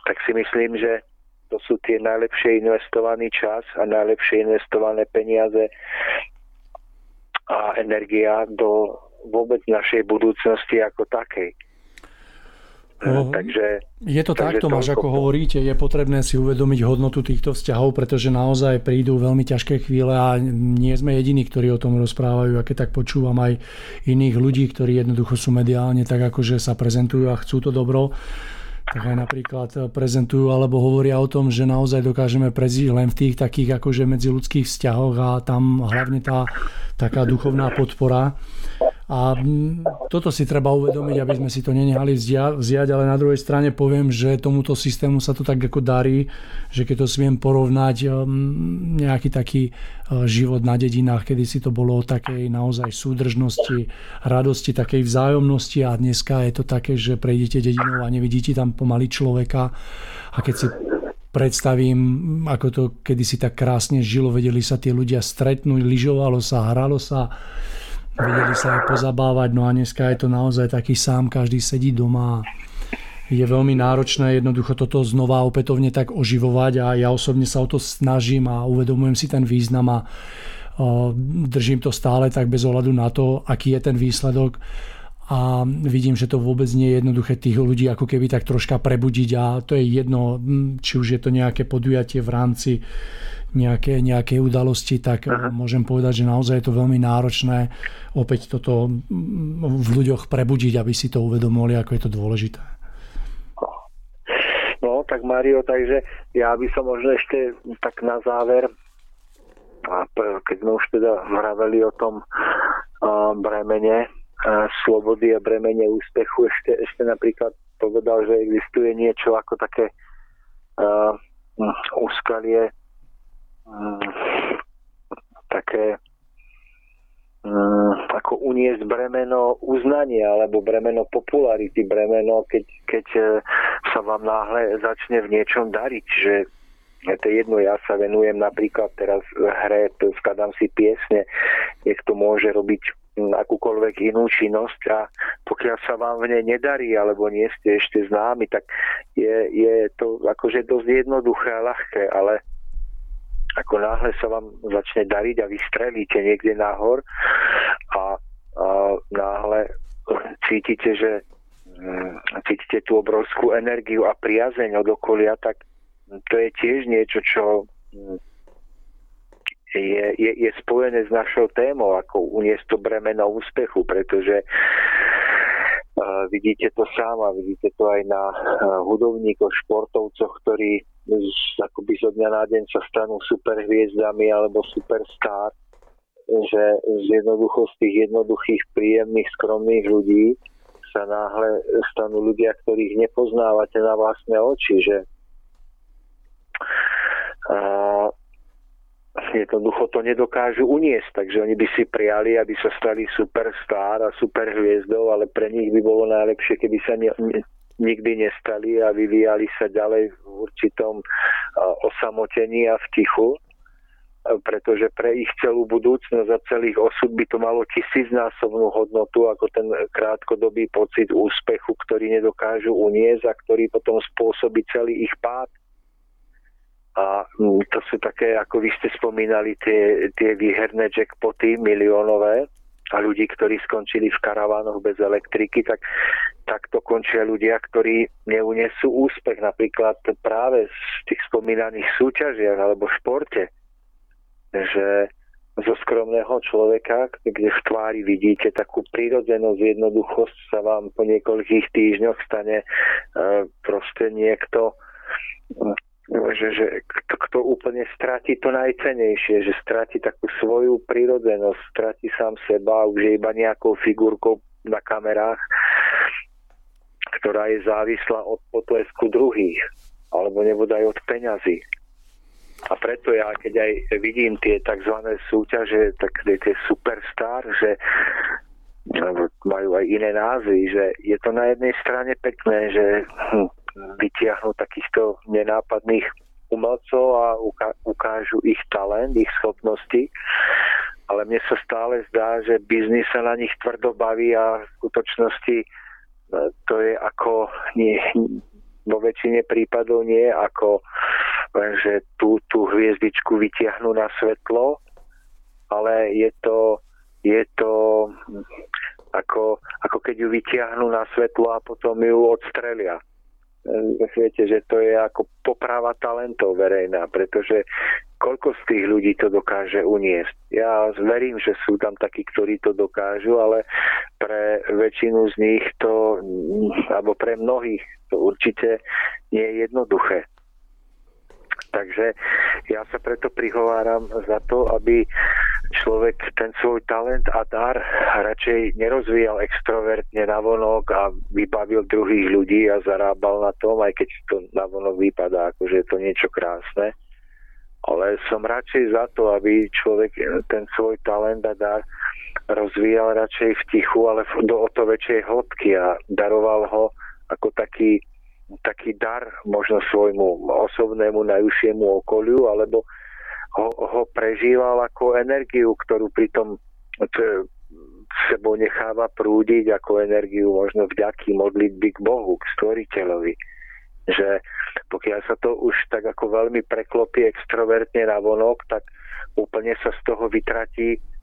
tak si myslím, že to sú tie najlepšie investovaný čas a najlepšie investované peniaze a energia do vôbec našej budúcnosti ako takej. No, takže, je to tak, Tomáš, ako hovoríte, je potrebné si uvedomiť hodnotu týchto vzťahov, pretože naozaj prídu veľmi ťažké chvíle a nie sme jediní, ktorí o tom rozprávajú. A keď tak počúvam aj iných ľudí, ktorí jednoducho sú mediálne tak akože sa prezentujú a chcú to dobro, tak aj napríklad prezentujú alebo hovoria o tom, že naozaj dokážeme prežiť len v tých takých akože medziludských vzťahoch a tam hlavne tá taká duchovná podpora a mm, toto si treba uvedomiť, aby sme si to nenehali vziať, ale na druhej strane poviem, že tomuto systému sa to tak ako darí, že keď to smiem porovnať um, nejaký taký uh, život na dedinách, kedy si to bolo o takej naozaj súdržnosti, radosti, takej vzájomnosti a dneska je to také, že prejdete dedinou a nevidíte tam pomaly človeka. A keď si predstavím, ako to kedysi tak krásne žilo, vedeli sa tie ľudia stretnúť, lyžovalo sa, hralo sa, vedeli sa aj pozabávať, no a dneska je to naozaj taký sám, každý sedí doma je veľmi náročné jednoducho toto znova opätovne tak oživovať a ja osobne sa o to snažím a uvedomujem si ten význam a držím to stále tak bez ohľadu na to, aký je ten výsledok a vidím, že to vôbec nie je jednoduché tých ľudí ako keby tak troška prebudiť a to je jedno, či už je to nejaké podujatie v rámci nejaké, nejaké udalosti, tak Aha. môžem povedať, že naozaj je to veľmi náročné opäť toto v ľuďoch prebudiť, aby si to uvedomili, ako je to dôležité. No, tak Mario, takže ja by som možno ešte tak na záver, keď sme už teda vraveli o tom bremene slobody a bremene úspechu, ešte, ešte napríklad povedal, že existuje niečo ako také uh, úskalie Mm, také mm, ako uniesť bremeno uznania alebo bremeno popularity, bremeno, keď, keď e, sa vám náhle začne v niečom dariť, že to je jedno, ja sa venujem napríklad teraz hre, skladám si piesne, niekto môže robiť akúkoľvek inú činnosť a pokiaľ sa vám v nej nedarí alebo nie ste ešte známi, tak je, je to akože dosť jednoduché a ľahké, ale ako náhle sa vám začne dariť a vystrelíte niekde nahor a, a náhle cítite, že mm, cítite tú obrovskú energiu a priazeň od okolia, tak to je tiež niečo, čo mm, je, je, je spojené s našou témou, ako uniesť to bremeno úspechu, pretože uh, vidíte to sám vidíte to aj na uh, hudobníkoch, športovcoch, ktorí z, akoby zo dňa na deň sa stanú superhviezdami alebo superstar, že z jednoducho z tých jednoduchých, príjemných, skromných ľudí sa náhle stanú ľudia, ktorých nepoznávate na vlastné oči, že a jednoducho to nedokážu uniesť, takže oni by si prijali, aby sa stali superstar a superhviezdou, ale pre nich by bolo najlepšie, keby sa ne, nikdy nestali a vyvíjali sa ďalej v určitom osamotení a v tichu pretože pre ich celú budúcnosť a celých osud by to malo tisícnásobnú hodnotu ako ten krátkodobý pocit úspechu, ktorý nedokážu uniesť a ktorý potom spôsobí celý ich pád. A mm, to sú také, ako vy ste spomínali, tie, tie výherné jackpoty miliónové a ľudí, ktorí skončili v karavánoch bez elektriky, tak takto končia ľudia, ktorí neunesú úspech. Napríklad práve z tých spomínaných súťažiach alebo športe, že zo skromného človeka, kde v tvári vidíte takú prírodzenosť, jednoduchosť, sa vám po niekoľkých týždňoch stane e, proste niekto že, že kto, kto úplne stratí to najcenejšie, že stratí takú svoju prírodzenosť, stratí sám seba, už je iba nejakou figurkou na kamerách, ktorá je závislá od potlesku druhých, alebo nebodaj od peňazí. A preto ja, keď aj vidím tie tzv. súťaže, tak tie superstar, že majú aj iné názvy, že je to na jednej strane pekné, že hm, vytiahnu takýchto nenápadných umelcov a ukážu ich talent, ich schopnosti. Ale mne sa stále zdá, že biznis sa na nich tvrdo baví a v skutočnosti e, to je ako nie, vo väčšine prípadov nie ako že tú, tú hviezdičku vytiahnu na svetlo, ale je to, je to ako, ako keď ju vytiahnu na svetlo a potom ju odstrelia viete, že to je ako poprava talentov verejná, pretože koľko z tých ľudí to dokáže uniesť. Ja verím, že sú tam takí, ktorí to dokážu, ale pre väčšinu z nich to, alebo pre mnohých to určite nie je jednoduché. Takže ja sa preto prihováram za to, aby človek ten svoj talent a dar radšej nerozvíjal extrovertne na vonok a vybavil druhých ľudí a zarábal na tom, aj keď to na vonok vypadá, akože je to niečo krásne. Ale som radšej za to, aby človek ten svoj talent a dar rozvíjal radšej v tichu, ale do o to väčšej hĺbky a daroval ho ako taký taký dar možno svojmu osobnému najúžšiemu okoliu, alebo ho, ho prežíval ako energiu, ktorú pritom sebou necháva prúdiť ako energiu možno vďaky modlitby k Bohu, k stvoriteľovi. Že pokiaľ sa to už tak ako veľmi preklopí extrovertne na vonok, tak úplne sa z toho vytratí E,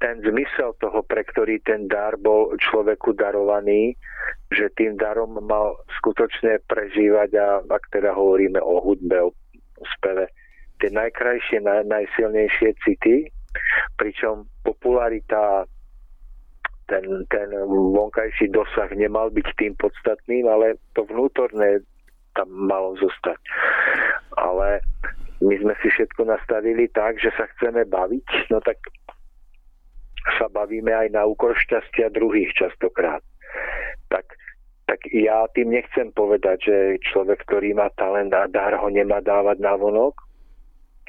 ten zmysel toho, pre ktorý ten dar bol človeku darovaný, že tým darom mal skutočne prežívať a ak teda hovoríme o hudbe, o speve, tie najkrajšie, naj, najsilnejšie city, pričom popularita ten, ten vonkajší dosah nemal byť tým podstatným, ale to vnútorné tam malo zostať. Ale my sme si všetko nastavili tak, že sa chceme baviť, no tak sa bavíme aj na úkor šťastia druhých častokrát. Tak, tak ja tým nechcem povedať, že človek, ktorý má talent a dar, ho nemá dávať na vonok,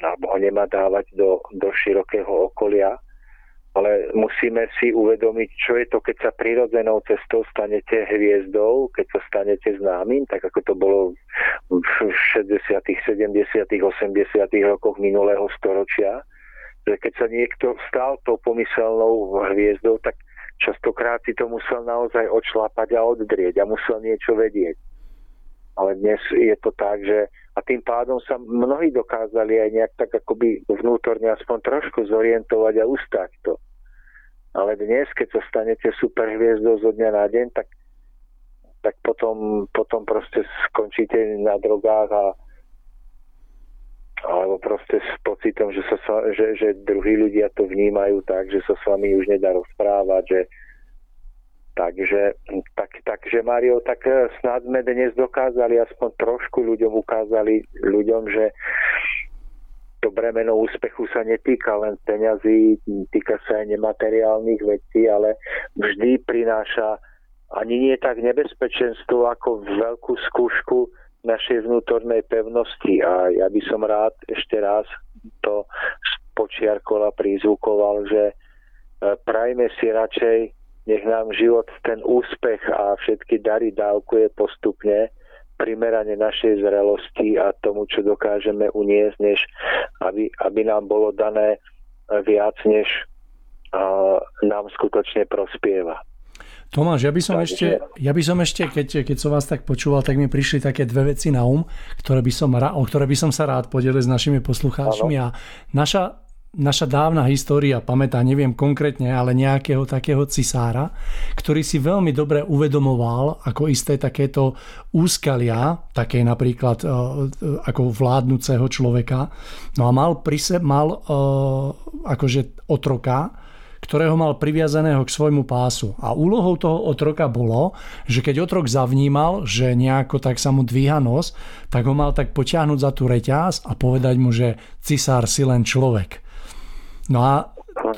alebo ho nemá dávať do, do širokého okolia, ale musíme si uvedomiť, čo je to, keď sa prirodzenou cestou stanete hviezdou, keď sa stanete známym, tak ako to bolo v 60., 70., 80. rokoch minulého storočia, že keď sa niekto stal tou pomyselnou hviezdou, tak častokrát si to musel naozaj odšlapať a oddrieť a musel niečo vedieť. Ale dnes je to tak, že a tým pádom sa mnohí dokázali aj nejak tak akoby vnútorne aspoň trošku zorientovať a ustať to. Ale dnes, keď sa stanete superhviezdou zo dňa na deň, tak, tak potom, potom proste skončíte na drogách a alebo proste s pocitom, že, sa, že, že druhí ľudia to vnímajú tak, že sa s vami už nedá rozprávať, že, Takže, tak, takže Mario, tak eh, snad sme dnes dokázali, aspoň trošku ľuďom ukázali ľuďom, že to bremeno úspechu sa netýka len peňazí, týka sa aj nemateriálnych vecí, ale vždy prináša ani nie tak nebezpečenstvo ako veľkú skúšku našej vnútornej pevnosti. A ja by som rád ešte raz to počiarkol a prizvukoval, že eh, prajme si radšej nech nám život ten úspech a všetky dary dávkuje postupne primerane našej zrelosti a tomu, čo dokážeme uniesť, než aby, aby nám bolo dané viac, než uh, nám skutočne prospieva. Tomáš, ja by som Takže... ešte, ja by som ešte keď, keď som vás tak počúval, tak mi prišli také dve veci na um, ktoré by som, o ktoré by som sa rád podelil s našimi poslucháčmi. A naša naša dávna história pamätá, neviem konkrétne, ale nejakého takého cisára, ktorý si veľmi dobre uvedomoval ako isté takéto úskalia, také napríklad e, e, ako vládnúceho človeka. No a mal, pri se, mal e, akože otroka, ktorého mal priviazaného k svojmu pásu. A úlohou toho otroka bolo, že keď otrok zavnímal, že nejako tak sa mu dvíha nos, tak ho mal tak potiahnuť za tú reťaz a povedať mu, že cisár si len človek. No a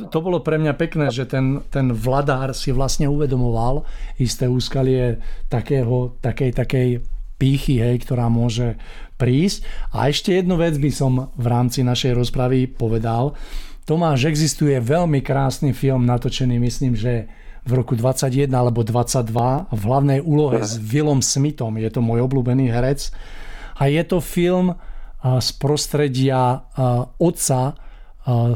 to bolo pre mňa pekné, že ten, ten vladár si vlastne uvedomoval isté úskalie takého, takej, takej pýchy, hej, ktorá môže prísť. A ešte jednu vec by som v rámci našej rozpravy povedal. Tomáš, existuje veľmi krásny film natočený, myslím, že v roku 21 alebo 22 v hlavnej úlohe s Willom Smithom. Je to môj obľúbený herec. A je to film z prostredia otca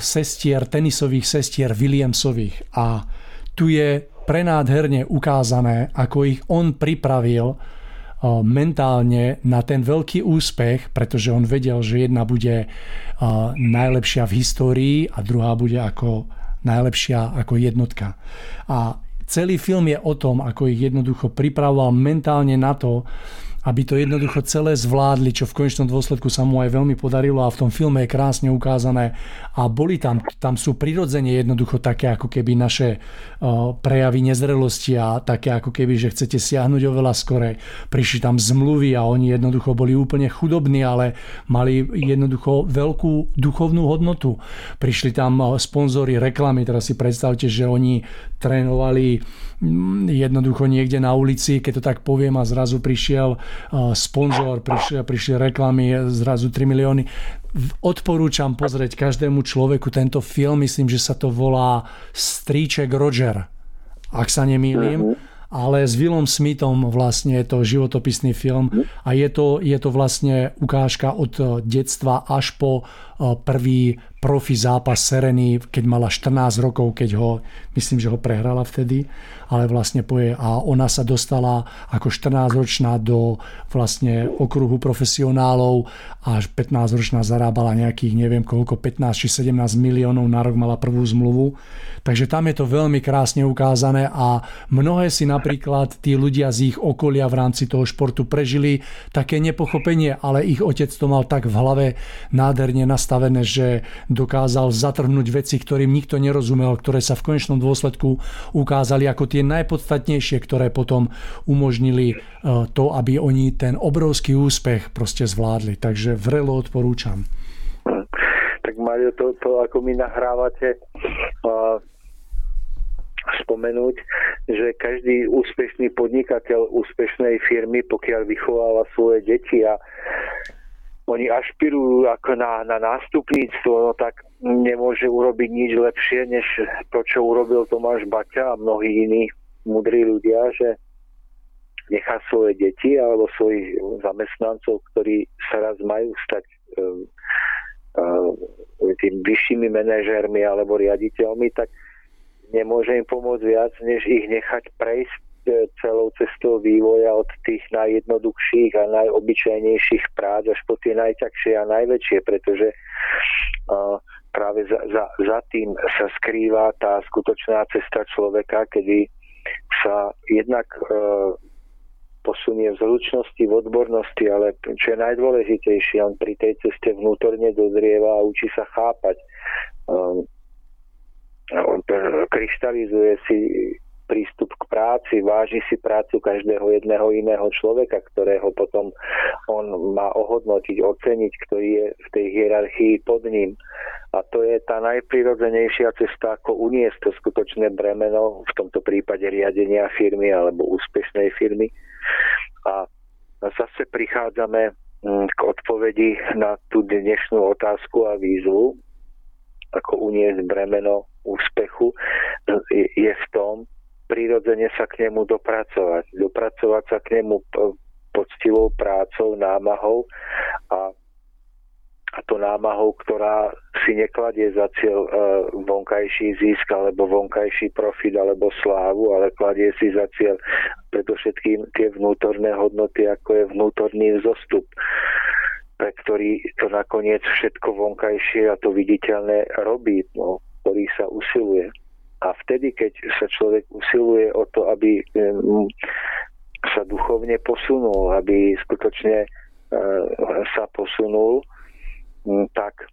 sestier, tenisových sestier Williamsových. A tu je prenádherne ukázané, ako ich on pripravil mentálne na ten veľký úspech, pretože on vedel, že jedna bude najlepšia v histórii a druhá bude ako najlepšia ako jednotka. A celý film je o tom, ako ich jednoducho pripravoval mentálne na to, aby to jednoducho celé zvládli, čo v konečnom dôsledku sa mu aj veľmi podarilo a v tom filme je krásne ukázané a boli tam, tam sú prirodzene jednoducho také ako keby naše uh, prejavy nezrelosti a také ako keby, že chcete siahnuť oveľa skore. Prišli tam zmluvy a oni jednoducho boli úplne chudobní, ale mali jednoducho veľkú duchovnú hodnotu. Prišli tam sponzory reklamy, teraz si predstavte, že oni trénovali jednoducho niekde na ulici, keď to tak poviem a zrazu prišiel uh, sponzor, prišli, prišli reklamy, zrazu 3 milióny. Odporúčam pozrieť každému človeku tento film, myslím, že sa to volá Stríček Roger, ak sa nemýlim. Uh-huh ale s Willom Smithom vlastne je to životopisný film a je to, je to vlastne ukážka od detstva až po prvý profi zápas Sereny, keď mala 14 rokov, keď ho, myslím, že ho prehrala vtedy ale vlastne poje a ona sa dostala ako 14-ročná do vlastne okruhu profesionálov až 15-ročná zarábala nejakých neviem koľko, 15 či 17 miliónov na rok mala prvú zmluvu. Takže tam je to veľmi krásne ukázané a mnohé si napríklad tí ľudia z ich okolia v rámci toho športu prežili také nepochopenie, ale ich otec to mal tak v hlave nádherne nastavené, že dokázal zatrhnúť veci, ktorým nikto nerozumel, ktoré sa v konečnom dôsledku ukázali ako tie najpodstatnejšie, ktoré potom umožnili e, to, aby oni ten obrovský úspech proste zvládli. Takže vrelo odporúčam. Tak Mario, to, to ako mi nahrávate uh, spomenúť, že každý úspešný podnikateľ úspešnej firmy, pokiaľ vychováva svoje deti a oni ašpirujú ako na, na nástupníctvo, no tak nemôže urobiť nič lepšie, než to, čo urobil Tomáš Baťa a mnohí iní mudrí ľudia, že nechá svoje deti alebo svojich zamestnancov, ktorí sa raz majú stať um, um, tým vyššími manažérmi alebo riaditeľmi, tak nemôže im pomôcť viac, než ich nechať prejsť celou cestou vývoja od tých najjednoduchších a najobyčajnejších prác až po tie najťažšie a najväčšie, pretože uh, práve za, za, za tým sa skrýva tá skutočná cesta človeka, kedy sa jednak uh, posunie v zručnosti, v odbornosti, ale čo je najdôležitejšie, on pri tej ceste vnútorne dozrieva a učí sa chápať. Um, on kryštalizuje si prístup k práci, váži si prácu každého jedného iného človeka, ktorého potom on má ohodnotiť, oceniť, ktorý je v tej hierarchii pod ním. A to je tá najprirodzenejšia cesta, ako uniesť to skutočné bremeno, v tomto prípade riadenia firmy alebo úspešnej firmy. A zase prichádzame mm, k odpovedi na tú dnešnú otázku a výzvu, ako uniesť bremeno úspechu, je v tom, prirodzene sa k nemu dopracovať. Dopracovať sa k nemu poctivou prácou, námahou a, a to námahou, ktorá si nekladie za cieľ e, vonkajší zisk alebo vonkajší profit alebo slávu, ale kladie si za cieľ predovšetkým tie vnútorné hodnoty, ako je vnútorný zostup pre ktorý to nakoniec všetko vonkajšie a to viditeľné robí, no, ktorý sa usiluje. A vtedy, keď sa človek usiluje o to, aby sa duchovne posunul, aby skutočne e, sa posunul, tak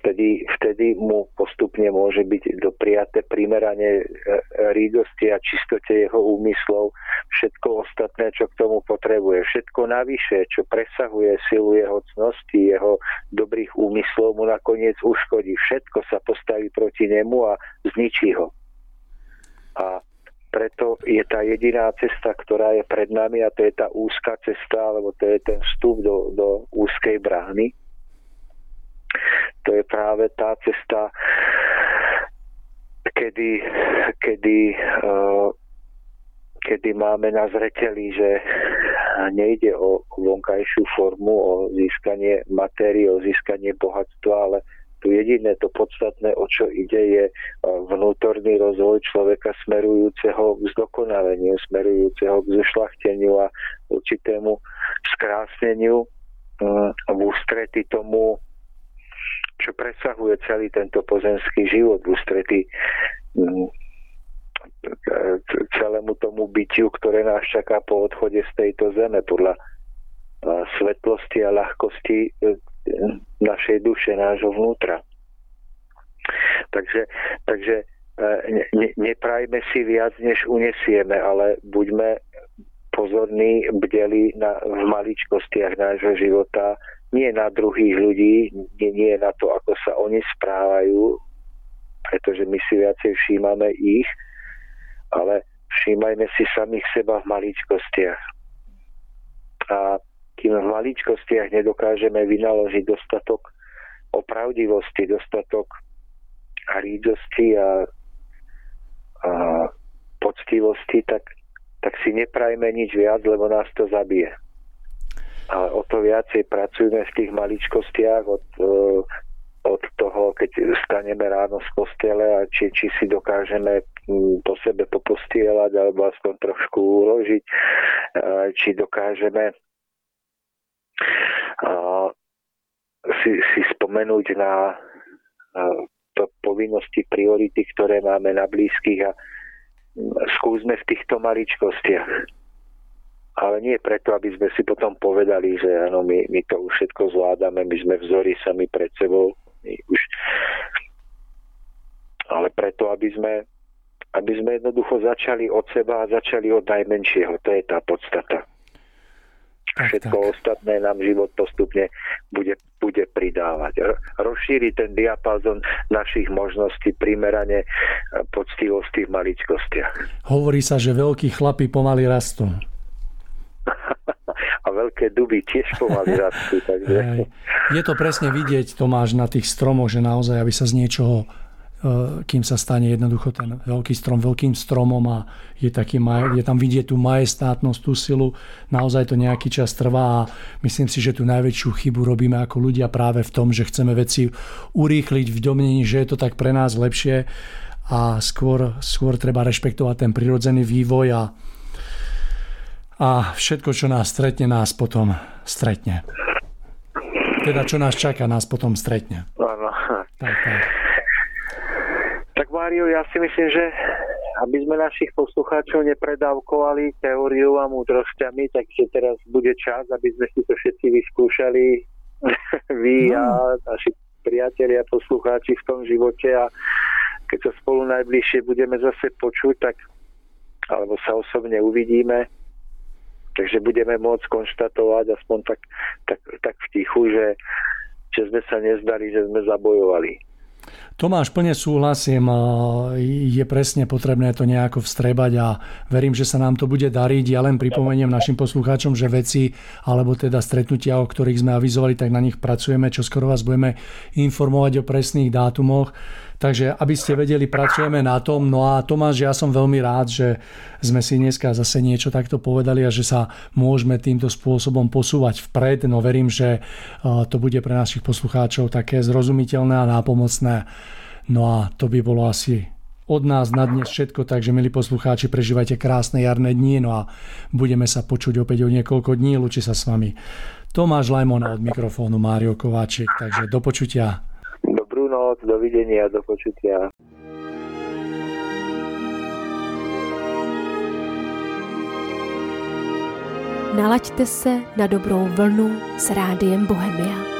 vtedy, vtedy mu postupne môže byť dopriaté primerane e, rídosti a čistote jeho úmyslov všetko ostatné, čo k tomu potrebuje. Všetko navyše, čo presahuje silu jeho cnosti, jeho dobrých úmyslov, mu nakoniec uškodí. Všetko sa postaví proti nemu a zničí ho. A preto je tá jediná cesta, ktorá je pred nami a to je tá úzka cesta, alebo to je ten vstup do, do úzkej brány, to je práve tá cesta, kedy, kedy, uh, kedy máme na zreteli, že nejde o vonkajšiu formu, o získanie matérie, o získanie bohatstva, ale tu jediné to podstatné, o čo ide, je vnútorný rozvoj človeka smerujúceho k zdokonaleniu, smerujúceho k zušlachteniu a určitému skrásneniu v ústrety tomu čo presahuje celý tento pozemský život v ústretí mm, celému tomu bytiu, ktoré nás čaká po odchode z tejto zeme podľa svetlosti a ľahkosti e, našej duše, nášho vnútra. Takže, takže e, ne, neprajme si viac, než unesieme, ale buďme pozorní, bdeli na, v maličkostiach nášho života, nie na druhých ľudí, nie, nie na to, ako sa oni správajú, pretože my si viacej všímame ich, ale všímajme si samých seba v maličkostiach. A kým v maličkostiach nedokážeme vynaložiť dostatok opravdivosti, dostatok rídosti a, a poctivosti, tak, tak si neprajme nič viac, lebo nás to zabije ale o to viacej pracujeme v tých maličkostiach od, e, od toho, keď staneme ráno z postele a či, či si dokážeme po sebe popostielať alebo aspoň trošku uložiť, e, či dokážeme si, si spomenúť na to povinnosti, priority, ktoré máme na blízkych a skúsme v týchto maličkostiach ale nie preto, aby sme si potom povedali, že áno, my, my to už všetko zvládame, my sme vzory sami pred sebou, my už... ale preto, aby sme, aby sme jednoducho začali od seba a začali od najmenšieho. To je tá podstata. Tak, Všetko tak. ostatné nám život postupne bude, bude pridávať. Rozšíri ten diapazon našich možností primerane poctivosti v maličkostiach. Hovorí sa, že veľkí chlapi pomaly rastú. A veľké duby tiež pomaly rastú. Takže... Je to presne vidieť, Tomáš, na tých stromoch, že naozaj, aby sa z niečoho e, kým sa stane jednoducho ten veľký strom veľkým stromom a je, taký, je tam vidieť tú majestátnosť, tú silu. Naozaj to nejaký čas trvá a myslím si, že tú najväčšiu chybu robíme ako ľudia práve v tom, že chceme veci urýchliť v domnení, že je to tak pre nás lepšie a skôr, skôr treba rešpektovať ten prirodzený vývoj a a všetko, čo nás stretne, nás potom stretne. Teda, čo nás čaká, nás potom stretne. Áno. Tak, tak. Tak Mário, ja si myslím, že aby sme našich poslucháčov nepredávkovali teóriou a múdrosťami, takže teraz bude čas, aby sme si to všetci vyskúšali vy no. a naši priatelia, poslucháči v tom živote a keď sa spolu najbližšie budeme zase počuť, tak alebo sa osobne uvidíme, Takže budeme môcť konštatovať aspoň tak, tak, tak v tichu, že, že sme sa nezdali, že sme zabojovali. Tomáš, plne súhlasím, je presne potrebné to nejako vstrebať a verím, že sa nám to bude dariť. Ja len pripomeniem našim poslucháčom, že veci alebo teda stretnutia, o ktorých sme avizovali, tak na nich pracujeme, čo skoro vás budeme informovať o presných dátumoch. Takže aby ste vedeli, pracujeme na tom. No a Tomáš, ja som veľmi rád, že sme si dneska zase niečo takto povedali a že sa môžeme týmto spôsobom posúvať vpred. No verím, že to bude pre našich poslucháčov také zrozumiteľné a nápomocné. No a to by bolo asi od nás na dnes všetko, takže milí poslucháči, prežívajte krásne jarné dni, no a budeme sa počuť opäť o niekoľko dní, luči sa s vami Tomáš Lajmon od mikrofónu Mário Kováčik, takže do počutia. Noc, dovidenia, do počutia. Nalaďte se na dobrou vlnu s rádiem Bohemia.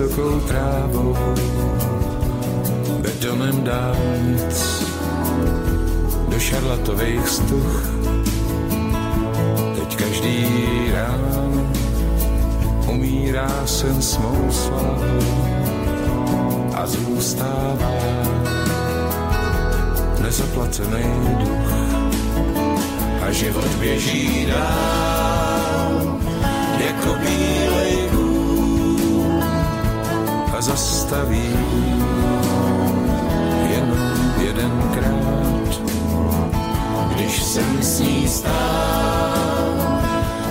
Vysokou trávou, betonem dálnic, do šarlatových stuch. Teď každý rán umírá sen s mou slavou a zůstává nezaplacený duch. A život běží dál jako zastaví jenom jedenkrát. Když jsem s ní stál,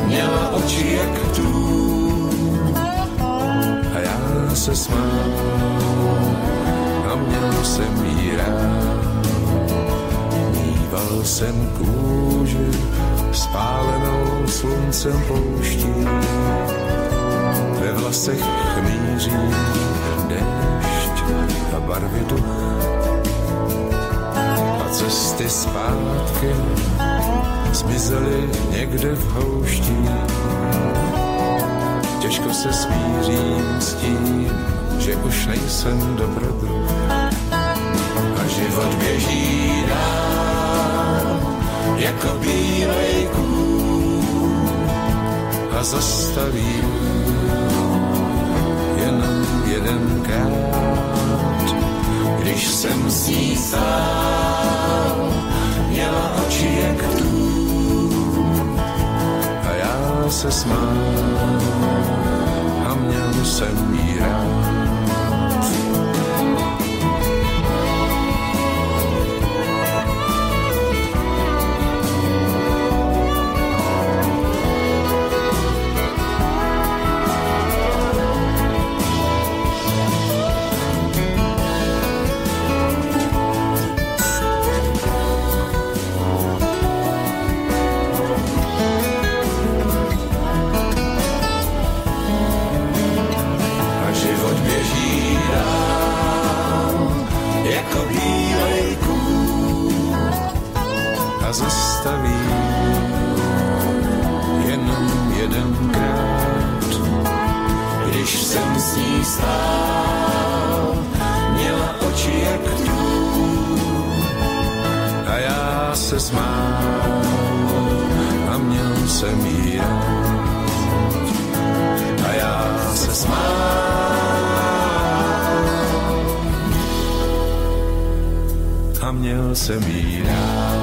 měla oči jak tu a já se smál a měl jsem jí rád. Mýval jsem kůži spálenou sluncem pouští ve vlasech chmíří déšť a barvy duch a cesty zpátky zmizely někde v houští. Těžko se smířím s tím, že už nejsem dobrodruh. A život běží dál jako bílej kůl. A zastavím jedenkrát, když jsem s ní stál, měla oči jak tu a já se smál a měl jsem jí rád. Stál, měla oči jak tu se smál a měl jsem jí rád. A já se smál a měl jsem jí rád.